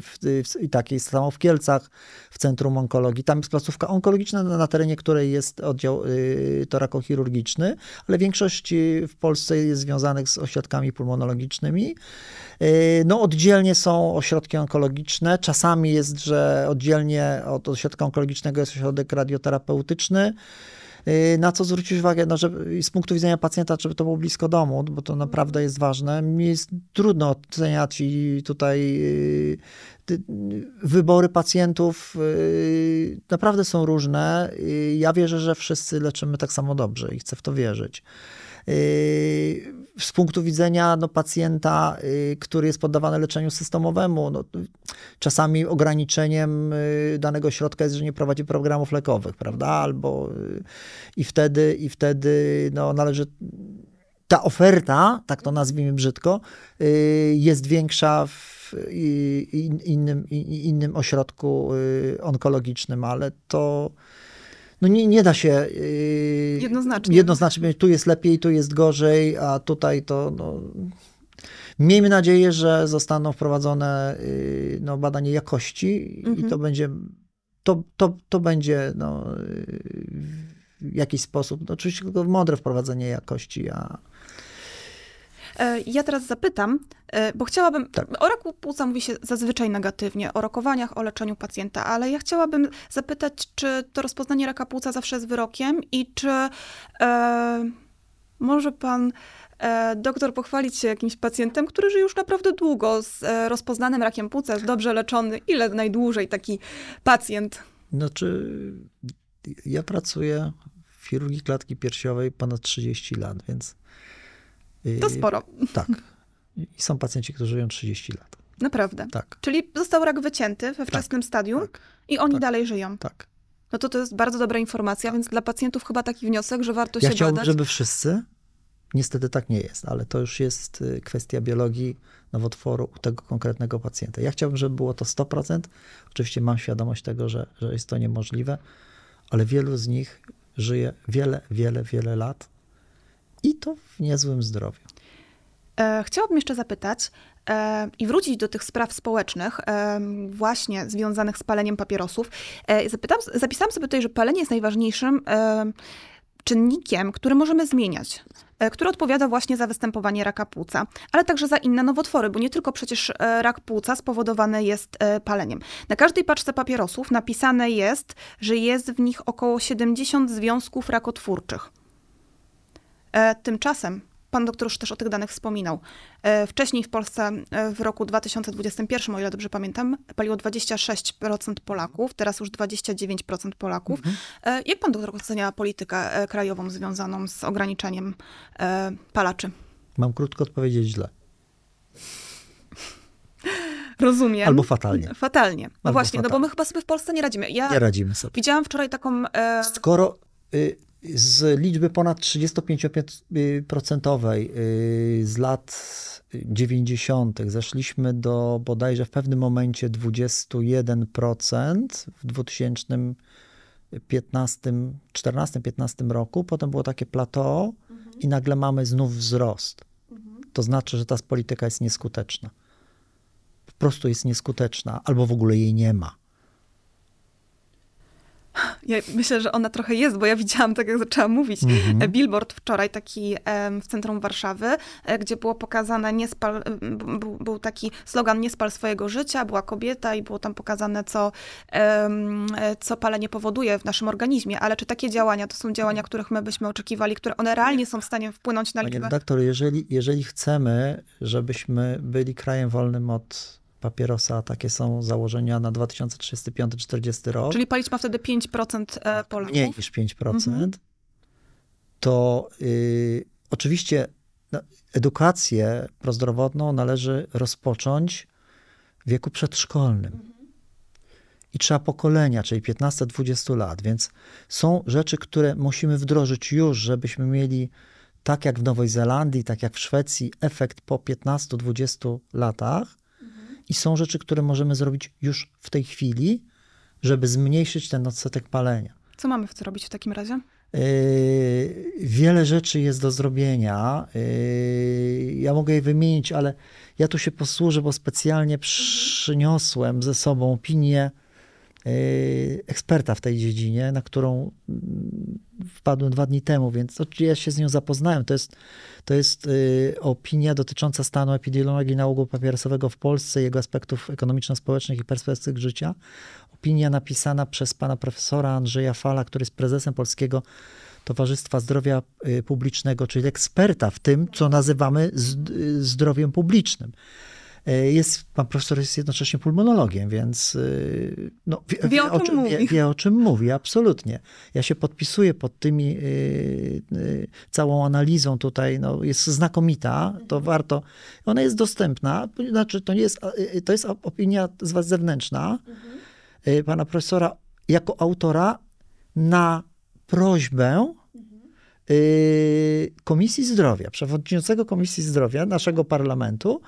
w, w, i tak jest samo w Kielcach w Centrum Onkologii. Tam jest placówka onkologiczna, na terenie której jest oddział y, torakochirurgiczny, ale większość y, w Polsce jest związanych z ośrodkami pulmonologicznymi. Y, no, oddzielnie są ośrodki onkologiczne. Czasami jest, że oddzielnie od ośrodka onkologicznego jest ośrodek radioterapeutyczny. Y, na co zwrócić uwagę, no, z punktu widzenia pacjenta, żeby to było blisko domu, bo to naprawdę jest ważne. Mi jest trudno oceniać i tutaj y, wybory pacjentów y, naprawdę są różne. Ja wierzę, że wszyscy leczymy tak samo dobrze i chcę w to wierzyć. Z punktu widzenia no, pacjenta, który jest poddawany leczeniu systemowemu, no, czasami ograniczeniem danego środka jest, że nie prowadzi programów lekowych, prawda? Albo i wtedy, i wtedy no, należy ta oferta, tak to nazwijmy brzydko, jest większa w innym, innym ośrodku onkologicznym, ale to no nie, nie da się yy, jednoznacznie. jednoznacznie, tu jest lepiej, tu jest gorzej, a tutaj to no, miejmy nadzieję, że zostaną wprowadzone yy, no, badanie jakości mhm. i to będzie to, to, to będzie no, w jakiś sposób, no, oczywiście tylko mądre wprowadzenie jakości, a ja teraz zapytam, e, bo chciałabym, tak. o raku płuca mówi się zazwyczaj negatywnie, o rokowaniach, o leczeniu pacjenta, ale ja chciałabym zapytać, czy to rozpoznanie raka płuca zawsze jest wyrokiem i czy e, może pan e, doktor pochwalić się jakimś pacjentem, który żyje już naprawdę długo z e, rozpoznanym rakiem płuca, jest dobrze leczony, ile najdłużej taki pacjent? Znaczy, ja pracuję w chirurgii klatki piersiowej ponad 30 lat, więc to sporo. Tak. I są pacjenci, którzy żyją 30 lat. Naprawdę. Tak. Czyli został rak wycięty we wczesnym tak, stadium tak, i oni tak, dalej żyją. Tak. No to to jest bardzo dobra informacja, więc dla pacjentów chyba taki wniosek, że warto ja się chciałbym, badać. żeby wszyscy, niestety tak nie jest, ale to już jest y, kwestia biologii nowotworu u tego konkretnego pacjenta. Ja chciałbym, żeby było to 100%. Oczywiście mam świadomość tego, że, że jest to niemożliwe, ale wielu z nich żyje wiele, wiele, wiele lat i to w niezłym zdrowiu. E, chciałabym jeszcze zapytać e, i wrócić do tych spraw społecznych, e, właśnie związanych z paleniem papierosów. Zapytam, zapisałam sobie tutaj, że palenie jest najważniejszym czynnikiem, który możemy zmieniać, który odpowiada właśnie za występowanie raka płuca, ale także za inne nowotwory, bo nie tylko przecież rak płuca spowodowany jest paleniem. Na każdej paczce papierosów napisane jest, że jest w nich około 70 związków rakotwórczych. Tymczasem Pan doktor już też o tych danych wspominał. E, wcześniej w Polsce e, w roku 2021, o ile dobrze pamiętam, paliło 26% Polaków, teraz już 29% Polaków. Mhm. E, jak pan doktor ocenia politykę krajową związaną z ograniczaniem palaczy? Mam krótko odpowiedzieć źle. Rozumiem. Albo fatalnie. Fatalnie. No Albo właśnie, fatalnie. no bo my chyba sobie w Polsce nie radzimy. Ja nie radzimy sobie. Widziałam wczoraj taką... E... Skoro... Y z liczby ponad 35% y, z lat 90. zeszliśmy do bodajże w pewnym momencie 21% w 2015, 14-15 roku. Potem było takie plateau mhm. i nagle mamy znów wzrost. Mhm. To znaczy, że ta polityka jest nieskuteczna. Po prostu jest nieskuteczna, albo w ogóle jej nie ma. Ja myślę, że ona trochę jest, bo ja widziałam, tak jak zaczęłam mówić, mm-hmm. billboard wczoraj taki w centrum Warszawy, e, gdzie było pokazane, nie spal, był, taki slogan nie spal swojego życia, była kobieta i było tam pokazane, co, co palenie powoduje w naszym organizmie. Ale czy takie działania to są działania, których my byśmy oczekiwali, które one realnie są w stanie wpłynąć na liczbę? Panie doktor, jeżeli, jeżeli chcemy, żebyśmy byli krajem wolnym od papierosa, takie są założenia na 2035-40 rok. Czyli palić ma wtedy 5% e, Polaków? Mniej niż 5%. Mhm. To y, oczywiście no, edukację prozdrowotną należy rozpocząć w wieku przedszkolnym. Mhm. i trzeba pokolenia, czyli 15-20 lat, więc są rzeczy, które musimy wdrożyć już, żebyśmy mieli tak jak w Nowej Zelandii, tak jak w Szwecji, efekt po 15-20 latach. I są rzeczy, które możemy zrobić już w tej chwili, żeby zmniejszyć ten odsetek palenia. Co mamy w co robić w takim razie? Yy, wiele rzeczy jest do zrobienia. Yy, ja mogę je wymienić, ale ja tu się posłużę, bo specjalnie przyniosłem ze sobą opinię eksperta w tej dziedzinie, na którą mm, wpadłem dwa dni temu, więc ja się z nią zapoznałem. To jest, to jest opinia dotycząca stanu epidemiologii nałogu papierosowego w Polsce, jego aspektów ekonomiczno-społecznych i perspektyw życia opinia napisana przez pana profesora Andrzeja Fala, który jest prezesem Polskiego Towarzystwa Zdrowia y, Publicznego, czyli eksperta w tym, co nazywamy zdrowiem publicznym. Y, jest, pan profesor jest jednocześnie pulmonologiem, więc no, wie, wie, o, czym mówi. Wie, wie, o czym mówi, absolutnie. Ja się podpisuję pod tymi, y, y, całą analizą tutaj, no, jest znakomita, to mhm. warto, ona jest dostępna, znaczy to nie jest, to jest opinia z was zewnętrzna, mhm pana profesora jako autora na prośbę y, Komisji Zdrowia, przewodniczącego Komisji Zdrowia naszego parlamentu,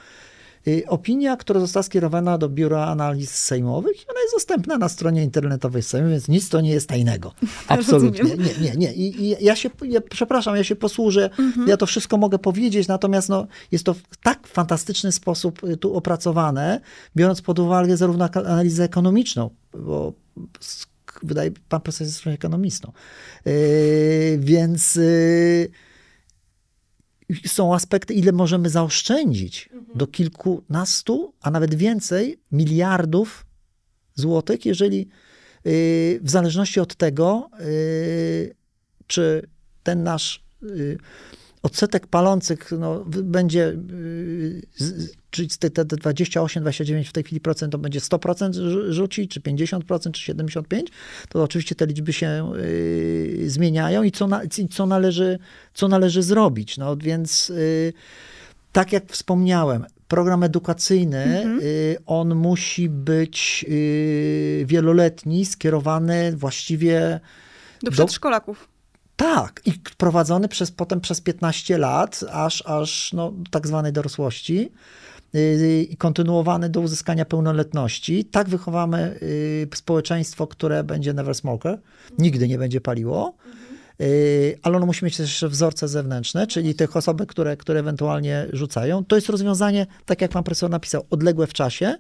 opinia, która została skierowana do Biura Analiz Sejmowych ona jest dostępna na stronie internetowej Sejmu, więc nic to nie jest tajnego. [laughs] Absolutnie. Nie, nie, nie. I, i ja się, ja, przepraszam, ja się posłużę, mhm. ja to wszystko mogę powiedzieć, natomiast no, jest to w tak fantastyczny sposób tu opracowane, biorąc pod uwagę zarówno analizę ekonomiczną, bo wydaje pan profesor jest ekonomistą. Yy, więc yy, są aspekty, ile możemy zaoszczędzić mhm. do kilkunastu, a nawet więcej miliardów złotych, jeżeli yy, w zależności od tego, yy, czy ten nasz yy, odsetek palących no, będzie, czyli te, te 28, 29 w tej chwili procent to będzie 100% rzuci, czy 50%, czy 75%, to oczywiście te liczby się yy, zmieniają i co, na, co, należy, co należy zrobić. No więc yy, tak jak wspomniałem, program edukacyjny, mhm. Y, on musi być wieloletni, skierowany właściwie do przedszkolaków. Tak, i prowadzony przez, potem przez 15 lat, aż, aż no, tak zwanej dorosłości i kontynuowany do uzyskania pełnoletności. Tak wychowamy y, społeczeństwo, które będzie never smoker, nigdy nie będzie paliło. Y, ale ono musi mieć też wzorce zewnętrzne, czyli tych osoby, które, które ewentualnie rzucają. To jest rozwiązanie, tak jak pan profesor napisał, odległe w czasie,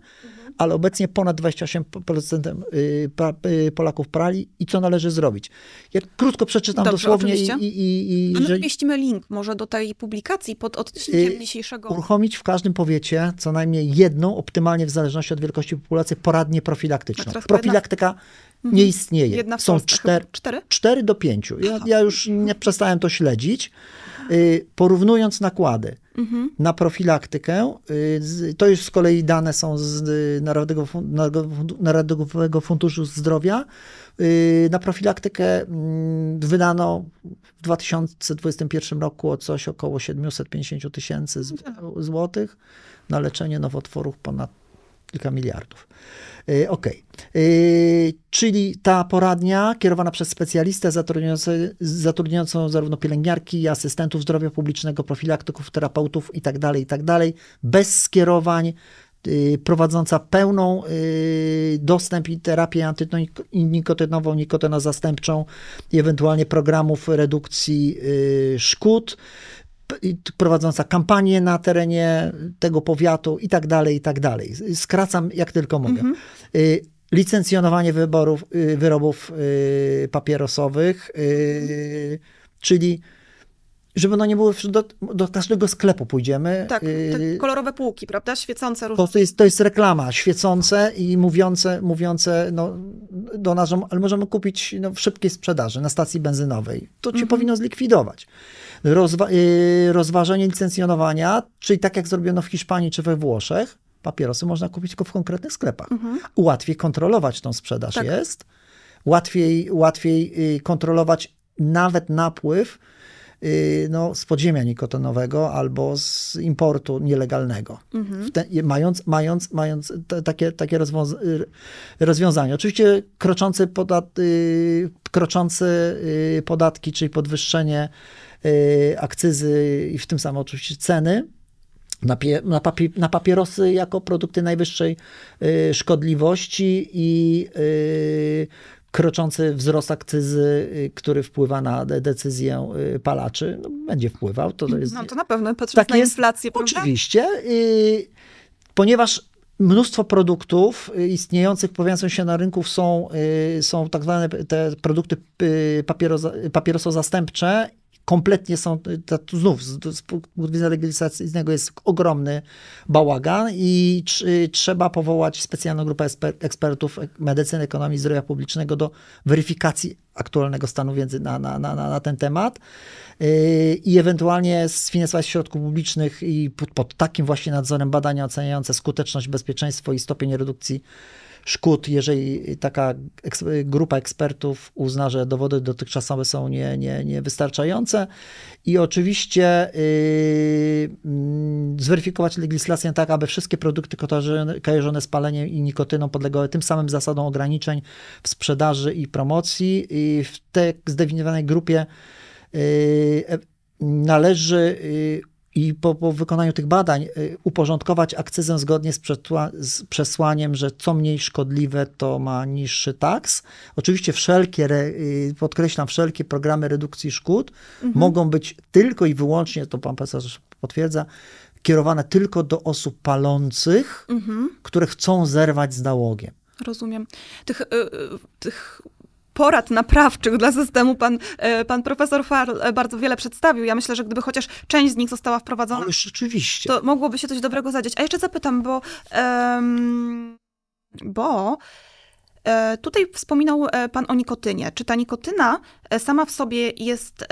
ale obecnie ponad 28% y, y, Polaków prali i co należy zrobić. Ja krótko przeczytam Dobrze, dosłownie oczywiście. i... i, i A my że... link może do tej publikacji pod odcinkiem y, dzisiejszego. Uruchomić w każdym powiecie co najmniej jedną, optymalnie w zależności od wielkości populacji, poradnię profilaktyczną. Profilaktyka jedna... nie istnieje. Jedna Są cztery, cztery? cztery do pięciu. Ja, ja już nie przestałem to śledzić. Porównując nakłady, mhm. na profilaktykę. Y, to już z kolei dane są z y, Narodowego, Narodowego Funduszu Zdrowia. Y, na profilaktykę mm, wydano w 2021 roku o coś około 750 tysięcy złotych, na leczenie nowotworów ponad kilka miliardów. E, OK. E, czyli ta poradnia kierowana przez specjalistę zatrudniającą zarówno pielęgniarki, asystentów zdrowia publicznego, profilaktyków, terapeutów itd., tak itd., tak bez skierowań, e, prowadząca pełną dostęp i terapię antynikotynową, nikotynozastępczą i ewentualnie programów redukcji szkód prowadząca kampanię na terenie tego powiatu i tak dalej, i tak dalej. Skracam jak tylko mogę. Mhm. Y, licencjonowanie wyborów, y, wyrobów y, papierosowych, czyli żeby no nie było, do, do każdego sklepu pójdziemy. Tak, te kolorowe półki, prawda? Świecące różne. To jest, to jest reklama, świecące i mówiące, mówiące no, do nas, ale możemy kupić no, w szybkiej sprzedaży na stacji benzynowej. To cię mhm. powinno zlikwidować rozwa y, rozważenie licencjonowania, czyli tak jak zrobiono w Hiszpanii czy we Włoszech, papierosy można kupić tylko w konkretnych sklepach. Mhm. Łatwiej kontrolować tą sprzedaż tak. jest, łatwiej, łatwiej y, kontrolować nawet napływ y, no, z podziemia nikotynowego albo z importu nielegalnego. Mhm. Te, mając mając, mając te, takie, takie rozwiąza rozwiązania. Oczywiście kroczący, podat, y, kroczący podatki, czyli podwyższenie akcyzy i w tym samym oczywiście ceny, na, pie, na, papi, na, papierosy jako produkty najwyższej y, szkodliwości i y, kroczący wzrost akcyzy, y, który wpływa na decyzję y, palaczy, no, będzie wpływał. To, to jest, no to na pewno, patrząc tak na jest, inflację, prawda? Oczywiście, y, ponieważ mnóstwo produktów istniejących, pojawiających się na rynku są, są tak zwane te produkty papierosozastępcze kompletnie są, to, znów z, punktu widzenia legislacyjnego jest ogromny bałagan i trzeba powołać specjalną grupę ekspertów medycyny, ekonomii zdrowia publicznego do weryfikacji aktualnego stanu wiedzy na, na, na, na ten temat yy, i ewentualnie sfinansować środków publicznych i pod, pod takim właśnie nadzorem badania oceniające skuteczność, bezpieczeństwo i stopień redukcji szkód, jeżeli taka grupa ekspertów uzna, że dowody dotychczasowe są nie, nie, niewystarczające. I oczywiście yy, zweryfikować legislację tak, aby wszystkie produkty kojarzone z paleniem i nikotyną podlegały tym samym zasadom ograniczeń w sprzedaży i promocji. I w tej zdefiniowanej grupie yy, należy yy, i po, po, wykonaniu tych badań y, uporządkować akcyzę zgodnie z, z, przesłaniem, że co mniej szkodliwe, to ma niższy taks. Oczywiście wszelkie, y, podkreślam, wszelkie programy redukcji szkód mhm. mogą być tylko i wyłącznie, to pan profesor potwierdza, kierowane tylko do osób palących, mhm. które chcą zerwać z nałogiem. Rozumiem. Tych, yy, tych porad naprawczych dla systemu pan, e, pan profesor Farl e, bardzo wiele przedstawił. Ja myślę, że gdyby chociaż część z nich została wprowadzona, Ale rzeczywiście. to mogłoby się coś dobrego zadziać. A jeszcze zapytam, bo, um, bo e, Tutaj wspominał pan o nikotynie. Czy ta nikotyna sama w sobie jest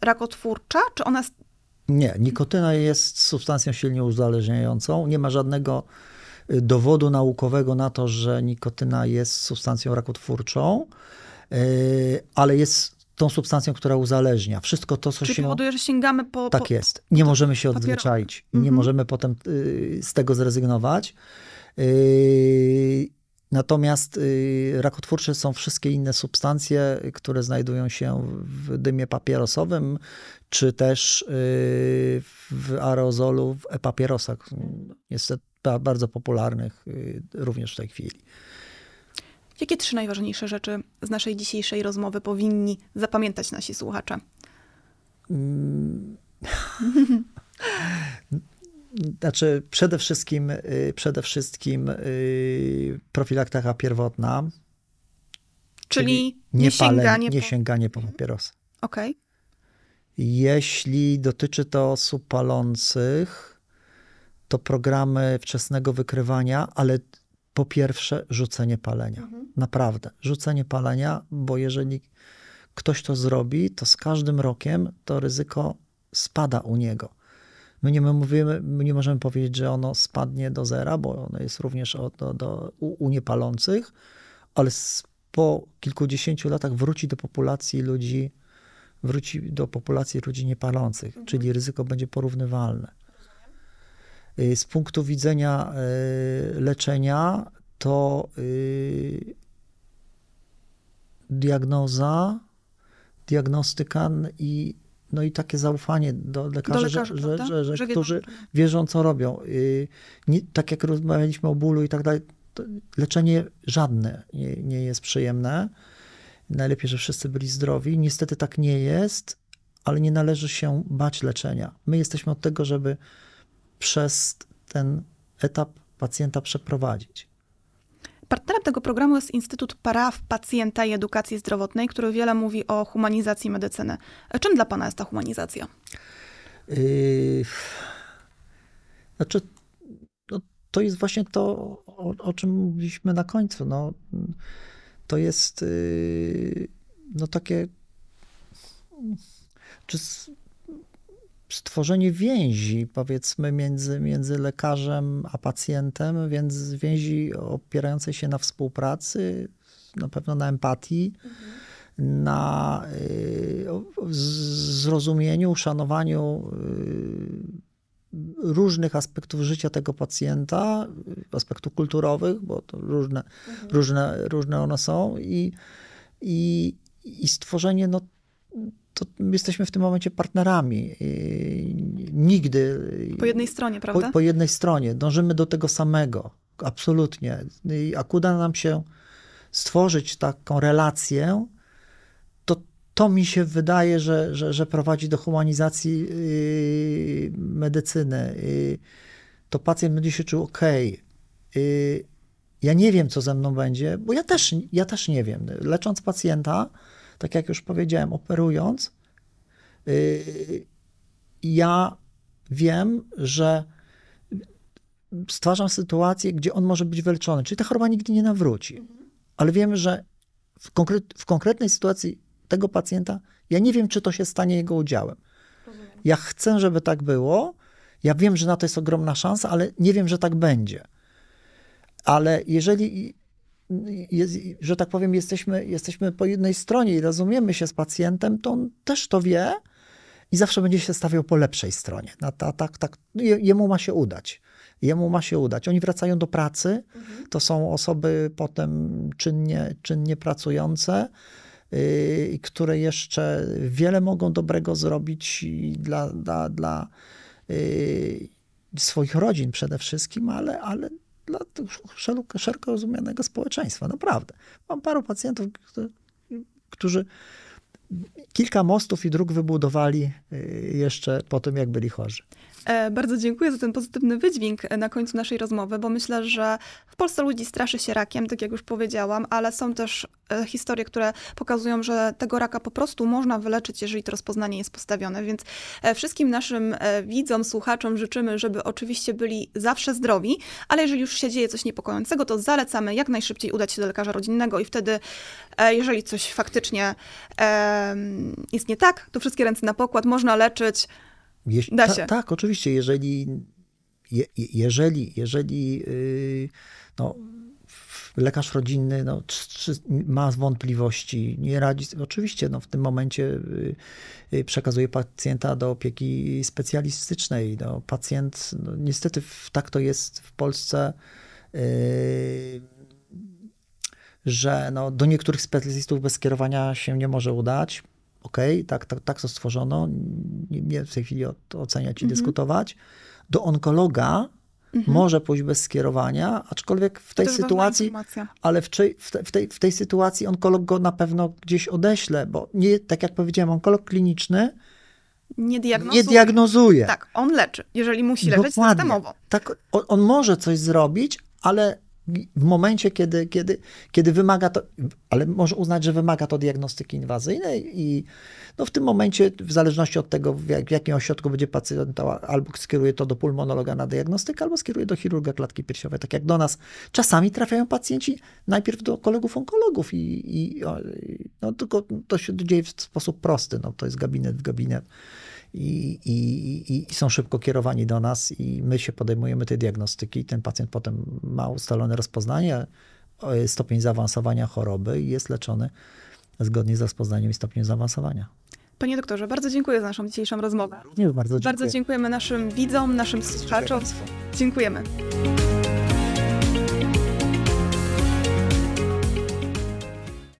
rakotwórcza, czy ona jest... Nie, nikotyna jest substancją silnie uzależniającą. Nie ma żadnego dowodu naukowego na to, że nikotyna jest substancją rakotwórczą. E, ale jest tą substancją, która uzależnia. Wszystko to, co Czyli się... powoduje, że sięgamy po... Tak jest. Nie możemy się odzwyczaić. Nie mhm. możemy potem y, z tego zrezygnować. Y, natomiast y, rakotwórcze są wszystkie inne substancje, które znajdują się w dymie papierosowym, czy też w aerozolu, w e-papierosach. Niestety bardzo popularnych również w tej chwili. Jakie trzy najważniejsze rzeczy z naszej dzisiejszej rozmowy powinni zapamiętać nasi słuchacze? [laughs] Znaczy, przede wszystkim, y, przede wszystkim y, profilaktyka pierwotna. Czyli, czyli nie, sięganie, nie sięganie po papierosy. Okej. Okay. Jeśli dotyczy to osób palących, to programy wczesnego wykrywania, ale po pierwsze rzucenie palenia. Mhm. Naprawdę, rzucenie palenia, bo jeżeli ktoś to zrobi, to z każdym rokiem to ryzyko spada u niego. My nie, my mówimy, my nie możemy powiedzieć, że ono spadnie do zera, bo ono jest również o, do, do, u, u niepalących, ale po kilkudziesięciu latach wróci do populacji ludzi, wróci do populacji ludzi niepalących, mhm. czyli ryzyko będzie porównywalne. Y, z punktu widzenia y, leczenia, to y, diagnoza, diagnostyka i, no i takie zaufanie do lekarzy, do lekarzy że, że, że, że, którzy wierzą, co robią. Nie, tak jak rozmawialiśmy o bólu i tak dalej, leczenie żadne nie, nie jest przyjemne. Najlepiej, że wszyscy byli zdrowi. Niestety tak nie jest, ale nie należy się bać leczenia. My jesteśmy od tego, żeby przez ten etap pacjenta przeprowadzić. Partnerem tego programu jest Instytut Praw Pacjenta i Edukacji Zdrowotnej, który wiele mówi o humanizacji medycyny. Czym dla Pana jest ta humanizacja? Yy, znaczy, no, to jest właśnie to, o, o, czym mówiliśmy na końcu. No, to jest yy, no, takie. Czy stworzenie więzi, powiedzmy, między, między lekarzem a pacjentem, więc więzi opierającej się na współpracy, na pewno na empatii, mhm. na y, zrozumieniu, uszanowaniu y, różnych aspektów życia tego pacjenta, aspektów kulturowych, bo to różne, mhm. różne, różne one są i, i, i stworzenie, no, to jesteśmy w tym momencie partnerami. Nigdy. Po jednej stronie, prawda? Po, po jednej stronie. Dążymy do tego samego. Absolutnie. Jak uda nam się stworzyć taką relację, to to mi się wydaje, że, że, że prowadzi do humanizacji medycyny. To pacjent będzie się czuł ok. Ja nie wiem, co ze mną będzie, bo ja też, ja też nie wiem. Lecząc pacjenta, tak jak już powiedziałem, operując, yy, ja wiem, że stwarzam sytuację, gdzie on może być wyleczony, czyli ta choroba nigdy nie nawróci. Ale wiemy, że w, w konkretnej sytuacji tego pacjenta, ja nie wiem, czy to się stanie jego udziałem. Rozumiem. Ja chcę, żeby tak było. Ja wiem, że na to jest ogromna szansa, ale nie wiem, że tak będzie. Ale jeżeli, jest, że tak powiem, jesteśmy, jesteśmy po jednej stronie i rozumiemy się z pacjentem, to on też to wie i zawsze będzie się stawiał po lepszej stronie. Tak, tak, tak, jemu ma się udać jemu ma się udać. Oni wracają do pracy, mhm. to są osoby potem czynnie, czynnie pracujące, yy, które jeszcze wiele mogą dobrego zrobić dla, dla, dla yy, swoich rodzin przede wszystkim, ale, ale dla szeroko, szeroko rozumianego społeczeństwa, naprawdę. Mam paru pacjentów, którzy kilka mostów i dróg wybudowali yy, jeszcze po tym, jak byli chorzy. E, bardzo dziękuję za ten pozytywny wydźwięk e, na końcu naszej rozmowy, bo myślę, że w Polsce ludzi straszy się rakiem, tak jak już powiedziałam, ale są też e, historie, które pokazują, że tego raka po prostu można wyleczyć, jeżeli to rozpoznanie jest postawione. Więc wszystkim naszym widzom, słuchaczom życzymy, żeby oczywiście byli zawsze zdrowi, ale jeżeli już się dzieje coś niepokojącego, to zalecamy jak najszybciej udać się do lekarza rodzinnego i wtedy, jeżeli coś faktycznie jest nie tak, to wszystkie ręce na pokład, można leczyć Jeś, da się. Ta, tak, oczywiście, jeżeli, je, jeżeli, jeżeli yy, no, lekarz rodzinny no, czy, czy ma wątpliwości, nie radzi, oczywiście no, w tym momencie yy, przekazuje pacjenta do opieki specjalistycznej. No, pacjent, no, niestety tak to jest w Polsce, yy, że no, do niektórych specjalistów bez skierowania się nie może udać okej, okay, tak, tak, tak to stworzono, nie, nie w tej chwili oceniać i mhm. dyskutować. Do onkologa mhm. może pójść bez skierowania, aczkolwiek w tej sytuacji, ale w, w, te, w, tej, w tej sytuacji onkolog go na pewno gdzieś odeśle, bo nie, tak jak powiedziałem, onkolog kliniczny nie diagnozuje. nie diagnozuje. Tak, on leczy, jeżeli musi leczyć Dokładnie. systemowo. Tak, on, on może coś zrobić, ale w momencie, kiedy, kiedy, kiedy wymaga to, ale może uznać, że wymaga to diagnostyki inwazyjnej i no w tym momencie, w zależności od tego, w, jak, w jakim ośrodku będzie pacjent, albo skieruje to do pulmonologa na diagnostykę, albo skieruje do chirurga klatki piersiowej. Tak jak do nas czasami trafiają pacjenci najpierw do kolegów onkologów i, i no, tylko to się dzieje w sposób prosty. No, to jest gabinet w gabinet i, i, i, są szybko kierowani do nas i my się podejmujemy tej diagnostyki. Ten pacjent potem ma ustalone rozpoznanie, stopień zaawansowania choroby i jest leczony zgodnie z rozpoznaniem i stopniem zaawansowania. Panie doktorze, bardzo dziękuję za naszą dzisiejszą rozmowę. Również bardzo dziękuję. Bardzo dziękujemy naszym widzom, naszym słuchaczom. Dziękujemy.